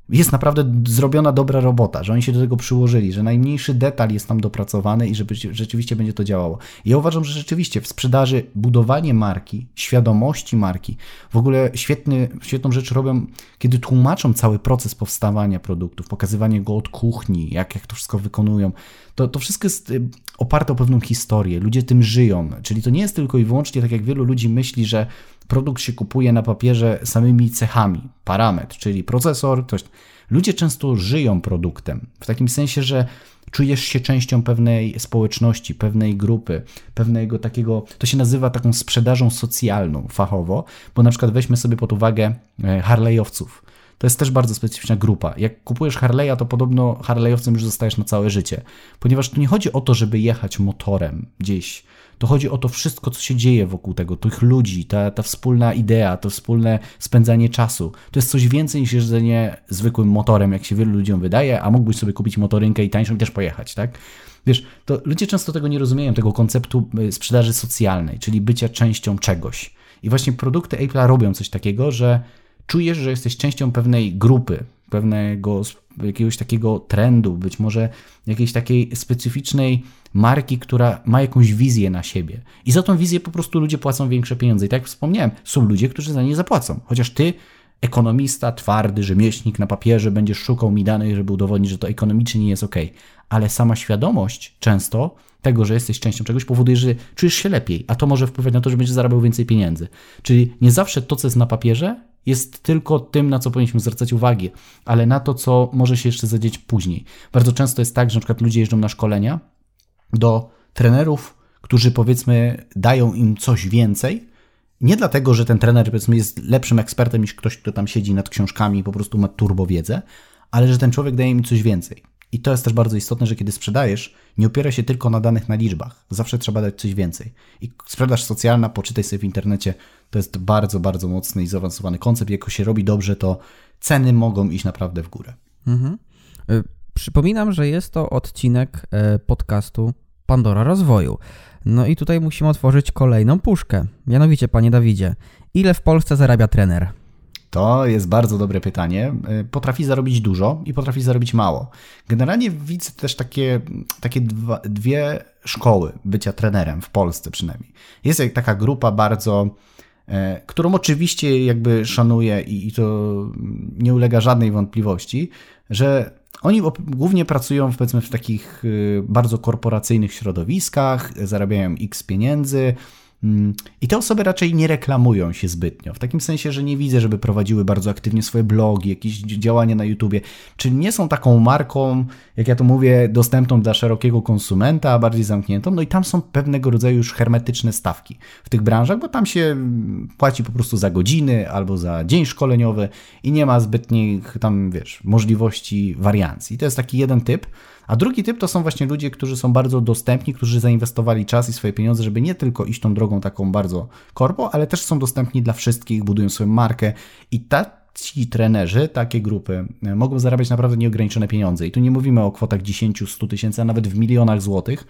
jest naprawdę zrobiona dobra robota, że oni się do tego przyłożyli, że najmniejszy detal jest tam dopracowany i że rzeczywiście będzie to działało. Ja uważam, że rzeczywiście w sprzedaży budowanie marki, świadomości marki, w ogóle świetny, świetną rzecz robią, kiedy tłumaczą cały proces powstawania produktów, pokazywanie go od kuchni, jak, jak to wszystko wykonują. To, to wszystko jest y, oparte o pewną historię, ludzie tym żyją, czyli to nie jest tylko i wyłącznie tak, jak wielu ludzi myśli, że produkt się kupuje na papierze samymi cechami, parametr, czyli procesor, coś. Ludzie często żyją produktem, w takim sensie, że czujesz się częścią pewnej społeczności, pewnej grupy, pewnego takiego, to się nazywa taką sprzedażą socjalną fachowo, bo na przykład weźmy sobie pod uwagę e, Harley'owców. To jest też bardzo specyficzna grupa. Jak kupujesz Harley'a, to podobno Harley'owcem już zostajesz na całe życie, ponieważ tu nie chodzi o to, żeby jechać motorem gdzieś to chodzi o to wszystko, co się dzieje wokół tego, tych ludzi, ta, ta wspólna idea, to wspólne spędzanie czasu. To jest coś więcej niż jeżdżenie zwykłym motorem, jak się wielu ludziom wydaje, a mógłbyś sobie kupić motorynkę i tańszą i też pojechać, tak? Wiesz, to ludzie często tego nie rozumieją, tego konceptu y, sprzedaży socjalnej, czyli bycia częścią czegoś. I właśnie produkty Apple'a robią coś takiego, że czujesz, że jesteś częścią pewnej grupy, pewnego jakiegoś takiego trendu, być może jakiejś takiej specyficznej marki, która ma jakąś wizję na siebie. I za tą wizję po prostu ludzie płacą większe pieniądze. I tak jak wspomniałem, są ludzie, którzy za nie zapłacą. Chociaż ty, ekonomista, twardy, rzemieślnik na papierze, będziesz szukał mi danych, żeby udowodnić, że to ekonomicznie nie jest ok. Ale sama świadomość często tego, że jesteś częścią czegoś, powoduje, że czujesz się lepiej, a to może wpływać na to, że będziesz zarabiał więcej pieniędzy. Czyli nie zawsze to, co jest na papierze, jest tylko tym, na co powinniśmy zwracać uwagę, ale na to, co może się jeszcze zadzieć później. Bardzo często jest tak, że przykład ludzie jeżdżą na szkolenia do trenerów, którzy powiedzmy dają im coś więcej, nie dlatego, że ten trener powiedzmy jest lepszym ekspertem niż ktoś, kto tam siedzi nad książkami i po prostu ma turbo wiedzę, ale że ten człowiek daje im coś więcej. I to jest też bardzo istotne, że kiedy sprzedajesz, nie opiera się tylko na danych na liczbach. Zawsze trzeba dać coś więcej. I sprzedaż socjalna, poczytaj sobie w internecie, to jest bardzo, bardzo mocny i zaawansowany koncept. Jak się robi dobrze, to ceny mogą iść naprawdę w górę. Mhm. Y, przypominam, że jest to odcinek e, podcastu Pandora Rozwoju. No i tutaj musimy otworzyć kolejną puszkę. Mianowicie, panie Dawidzie, ile w Polsce zarabia trener? To jest bardzo dobre pytanie. Y, potrafi zarobić dużo i potrafi zarobić mało. Generalnie widzę też takie, takie dwa, dwie szkoły bycia trenerem w Polsce przynajmniej. Jest taka grupa bardzo e, którą oczywiście jakby szanuję i, i to nie ulega żadnej wątpliwości, że oni głównie pracują powiedzmy w takich y, bardzo korporacyjnych środowiskach, zarabiają x pieniędzy, I te osoby raczej nie reklamują się zbytnio. W takim sensie, że nie widzę, żeby prowadziły bardzo aktywnie swoje blogi, jakieś działania na YouTubie. Czyli nie są taką marką, jak ja to mówię, dostępną dla szerokiego konsumenta, a bardziej zamkniętą. No i tam są pewnego rodzaju już hermetyczne stawki w tych branżach, bo tam się płaci po prostu za godziny albo za dzień szkoleniowy i nie ma zbytnich tam, wiesz, możliwości wariancji. To jest taki jeden typ. A drugi typ to są właśnie ludzie, którzy są bardzo dostępni, którzy zainwestowali czas i swoje pieniądze, żeby nie tylko iść tą drogą taką bardzo korpo, ale też są dostępni dla wszystkich, budują swoją markę i ta ci trenerzy, takie grupy e, mogą zarabiać naprawdę nieograniczone pieniądze. I tu nie mówimy o kwotach 10, 100 tysięcy, a nawet w milionach złotych.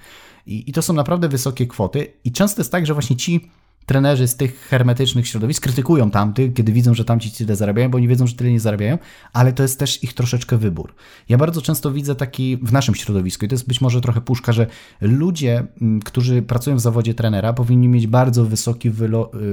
I, I to są naprawdę wysokie kwoty. I często jest tak, że właśnie ci trenerzy z tych hermetycznych środowisk krytykują tamtych, kiedy widzą, że tamci tyle zarabiają, bo oni wiedzą, że tyle nie zarabiają, ale to jest też ich troszeczkę wybór. Ja bardzo często widzę taki w naszym środowisku, i to jest być może trochę puszka, że ludzie, mm, którzy pracują w zawodzie trenera, powinni mieć bardzo wysoki, y,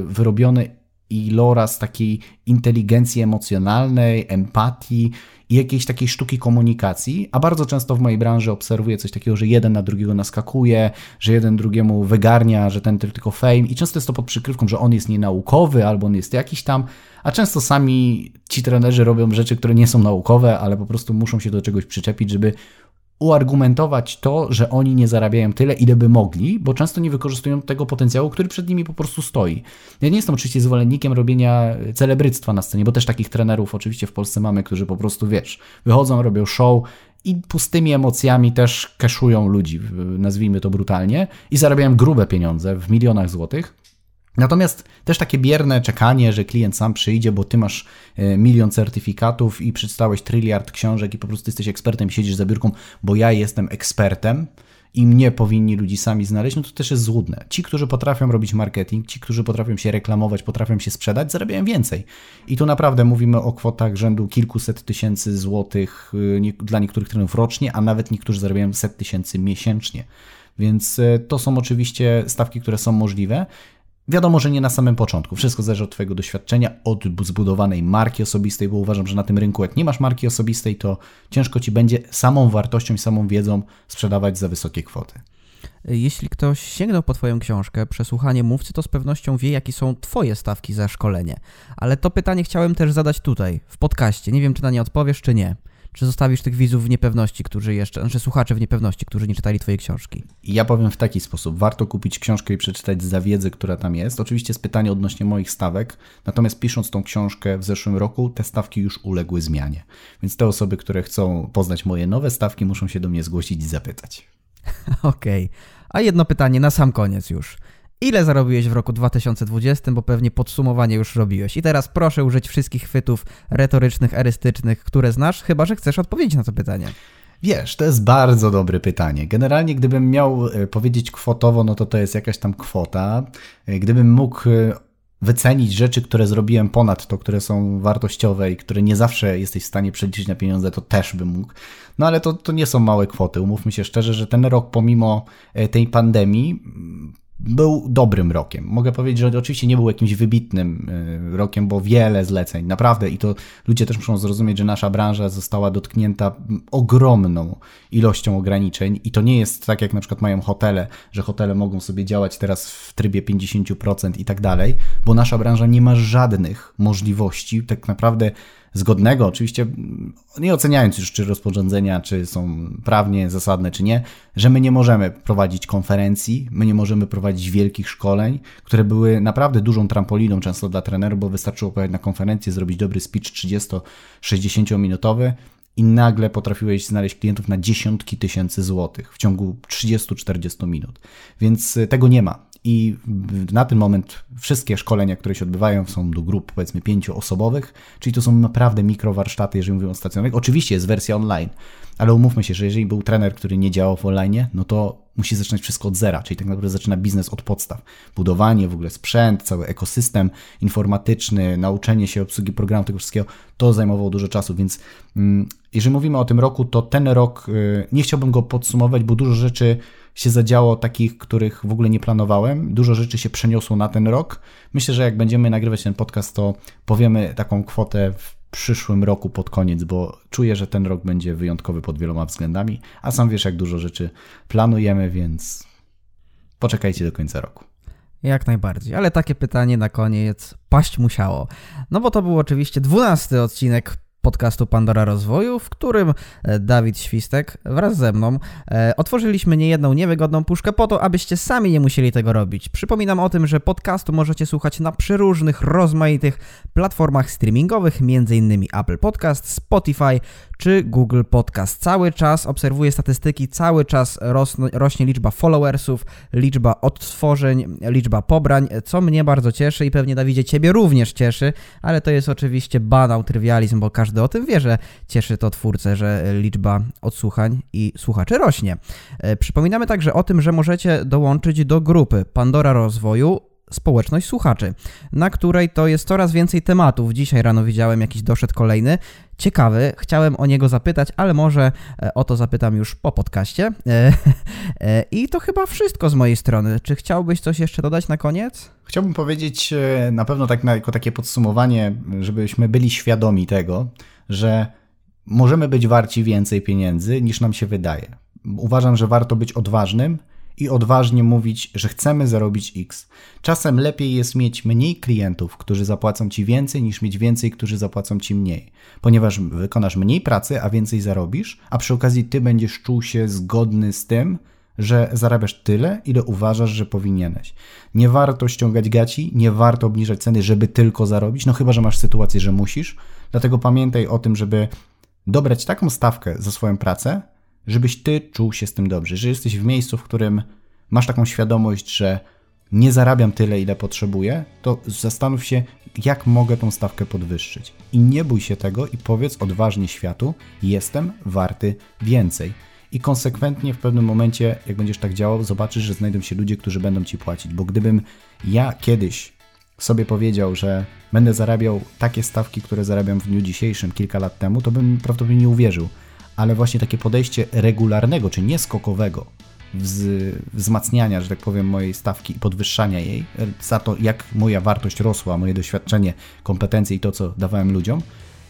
wyrobiony iloraz takiej inteligencji emocjonalnej, empatii i jakiejś takiej sztuki komunikacji, a bardzo często w mojej branży obserwuję coś takiego, że jeden na drugiego naskakuje, że jeden drugiemu wygarnia, że ten tylko fame. I często jest to pod przykrywką, że on jest nienaukowy albo on jest jakiś tam, a często sami ci trenerzy robią rzeczy, które nie są naukowe, ale po prostu muszą się do czegoś przyczepić, żeby uargumentować to, że oni nie zarabiają tyle, ile by mogli, bo często nie wykorzystują tego potencjału, który przed nimi po prostu stoi. Ja nie jestem oczywiście zwolennikiem robienia celebryctwa na scenie, bo też takich trenerów oczywiście w Polsce mamy, którzy po prostu, wiesz, wychodzą, robią show i pustymi emocjami też keszują ludzi, nazwijmy to brutalnie, i zarabiają grube pieniądze w milionach złotych. Natomiast też takie bierne czekanie, że klient sam przyjdzie, bo ty masz e, milion certyfikatów i przeczytałeś tryliard książek i po prostu jesteś ekspertem, siedzisz za biurką, bo ja jestem ekspertem i mnie powinni ludzi sami znaleźć, no to też jest złudne. Ci, którzy potrafią robić marketing, ci, którzy potrafią się reklamować, potrafią się sprzedać, zarabiają więcej. I tu naprawdę mówimy o kwotach rzędu kilkuset tysięcy złotych y, dla niektórych trenerów rocznie, a nawet niektórzy zarabiają set tysięcy miesięcznie. Więc e, to są oczywiście stawki, które są możliwe. Wiadomo, że nie na samym początku. Wszystko zależy od Twojego doświadczenia, od zbudowanej marki osobistej, bo uważam, że na tym rynku, jak nie masz marki osobistej, to ciężko Ci będzie samą wartością i samą wiedzą sprzedawać za wysokie kwoty. Jeśli ktoś sięgnął po Twoją książkę, przesłuchanie mówcy, to z pewnością wie, jakie są Twoje stawki za szkolenie. Ale to pytanie chciałem też zadać tutaj, w podcaście. Nie wiem, czy na nie odpowiesz, czy nie. Czy zostawisz tych widzów w niepewności, którzy jeszcze, znaczy słuchacze w niepewności, którzy nie czytali Twojej książki? Ja powiem w taki sposób. Warto kupić książkę i przeczytać za wiedzę, która tam jest. Oczywiście jest pytanie odnośnie moich stawek, natomiast pisząc tą książkę w zeszłym roku, te stawki już uległy zmianie. Więc te osoby, które chcą poznać moje nowe stawki, muszą się do mnie zgłosić i zapytać. Okej. Okay. A jedno pytanie na sam koniec już. Ile zarobiłeś w roku 2020, bo pewnie podsumowanie już robiłeś. I teraz proszę użyć wszystkich chwytów retorycznych, erystycznych, które znasz, chyba że chcesz odpowiedzieć na to pytanie. Wiesz, to jest bardzo dobre pytanie. Generalnie, gdybym miał e, powiedzieć kwotowo, no to to jest jakaś tam kwota. E, gdybym mógł e, wycenić rzeczy, które zrobiłem ponad to, które są wartościowe i które nie zawsze jesteś w stanie przeliczyć na pieniądze, to też bym mógł. No ale to, to nie są małe kwoty. Umówmy się szczerze, że ten rok, pomimo tej pandemii, był dobrym rokiem. Mogę powiedzieć, że oczywiście nie był jakimś wybitnym e, rokiem, bo wiele zleceń, naprawdę, i to ludzie też muszą zrozumieć, że nasza branża została dotknięta ogromną ilością ograniczeń i to nie jest tak, jak na przykład mają hotele, że hotele mogą sobie działać teraz w trybie 50% i tak dalej, bo nasza branża nie ma żadnych możliwości tak naprawdę zgodnego, oczywiście nie oceniając już, czy rozporządzenia, czy są prawnie zasadne, czy nie, że my nie możemy prowadzić konferencji, my nie możemy prowadzić wielkich szkoleń, które były naprawdę dużą trampoliną często dla trenerów, bo wystarczyło pojechać na konferencję, zrobić dobry speech 30-60 minutowy i nagle potrafiłeś znaleźć klientów na dziesiątki tysięcy złotych w ciągu 30-40 minut. Więc tego nie ma. I na ten moment wszystkie szkolenia, które się odbywają, są do grup powiedzmy pięcioosobowych, czyli to są naprawdę mikrowarsztaty, jeżeli mówimy o stacjonarnych. Oczywiście jest wersja online, ale umówmy się, że jeżeli był trener, który nie działał w online, no to musi zaczynać wszystko od zera, czyli tak naprawdę zaczyna biznes od podstaw. Budowanie, w ogóle sprzęt, cały ekosystem informatyczny, nauczenie się obsługi programu, tego wszystkiego, to zajmowało dużo czasu, więc mm, jeżeli mówimy o tym roku, to ten rok, y, nie chciałbym go podsumować, bo dużo rzeczy się zadziało takich, których w ogóle nie planowałem. Dużo rzeczy się przeniosło na ten rok. Myślę, że jak będziemy nagrywać ten podcast, to powiemy taką kwotę w przyszłym roku pod koniec, bo czuję, że ten rok będzie wyjątkowy pod wieloma względami, a sam wiesz, jak dużo rzeczy planujemy, więc poczekajcie do końca roku. Jak najbardziej, ale takie pytanie na koniec paść musiało. No bo to był oczywiście dwunasty odcinek podcastu Pandora Rozwoju, w którym e, Dawid Świstek wraz ze mną e, otworzyliśmy niejedną niewygodną puszkę po to, abyście sami nie musieli tego robić. Przypominam o tym, że podcastu możecie słuchać na przeróżnych, rozmaitych platformach streamingowych, m.in. Apple Podcast, Spotify czy Google Podcast. Cały czas obserwuję statystyki, cały czas rośnie liczba followersów, liczba odtworzeń, liczba pobrań, co mnie bardzo cieszy i pewnie Dawidzie Ciebie również cieszy, ale to jest oczywiście banał, trywializm, bo każdy o tym wie, że cieszy to twórcę, że liczba odsłuchań i słuchaczy rośnie. E, przypominamy także o tym, że możecie dołączyć do grupy Pandora Rozwoju społeczność słuchaczy, na której to jest coraz więcej tematów. Dzisiaj rano widziałem jakiś doszedł kolejny, ciekawy, chciałem o niego zapytać, ale może e, o to zapytam już po podcaście. E, e, I to chyba wszystko z mojej strony. Czy chciałbyś coś jeszcze dodać na koniec? Chciałbym powiedzieć na pewno tak jako takie podsumowanie, żebyśmy byli świadomi tego, że możemy być warci więcej pieniędzy niż nam się wydaje. Uważam, że warto być odważnym i odważnie mówić, że chcemy zarobić X. Czasem lepiej jest mieć mniej klientów, którzy zapłacą ci więcej, niż mieć więcej, którzy zapłacą ci mniej, ponieważ wykonasz mniej pracy, a więcej zarobisz, a przy okazji ty będziesz czuł się zgodny z tym, że zarabiasz tyle, ile uważasz, że powinieneś. Nie warto ściągać gaci, nie warto obniżać ceny, żeby tylko zarobić, no chyba, że masz sytuację, że musisz. Dlatego pamiętaj o tym, żeby dobrać taką stawkę za swoją pracę, żebyś ty czuł się z tym dobrze, że jesteś w miejscu, w którym masz taką świadomość, że nie zarabiam tyle, ile potrzebuję, to zastanów się, jak mogę tą stawkę podwyższyć. I nie bój się tego i powiedz odważnie światu: jestem warty więcej. I konsekwentnie w pewnym momencie, jak będziesz tak działał, zobaczysz, że znajdą się ludzie, którzy będą ci płacić. Bo gdybym ja kiedyś sobie powiedział, że będę zarabiał takie stawki, które zarabiam w dniu dzisiejszym kilka lat temu, to bym prawdopodobnie nie uwierzył ale właśnie takie podejście regularnego, czy nieskokowego wzmacniania, że tak powiem, mojej stawki i podwyższania jej, za to, jak moja wartość rosła, moje doświadczenie, kompetencje i to, co dawałem ludziom,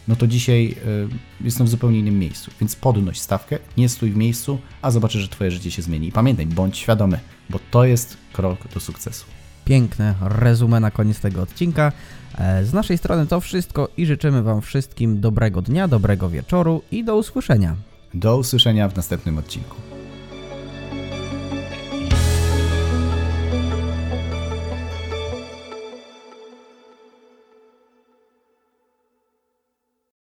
no to dzisiaj y, jestem w zupełnie innym miejscu. Więc podnoś stawkę, nie stój w miejscu, a zobaczysz, że Twoje życie się zmieni. I pamiętaj, bądź świadomy, bo to jest krok do sukcesu. Piękne resume na koniec tego odcinka. E, z naszej strony to wszystko i życzymy Wam wszystkim dobrego dnia, dobrego wieczoru i do usłyszenia. Do usłyszenia w następnym odcinku.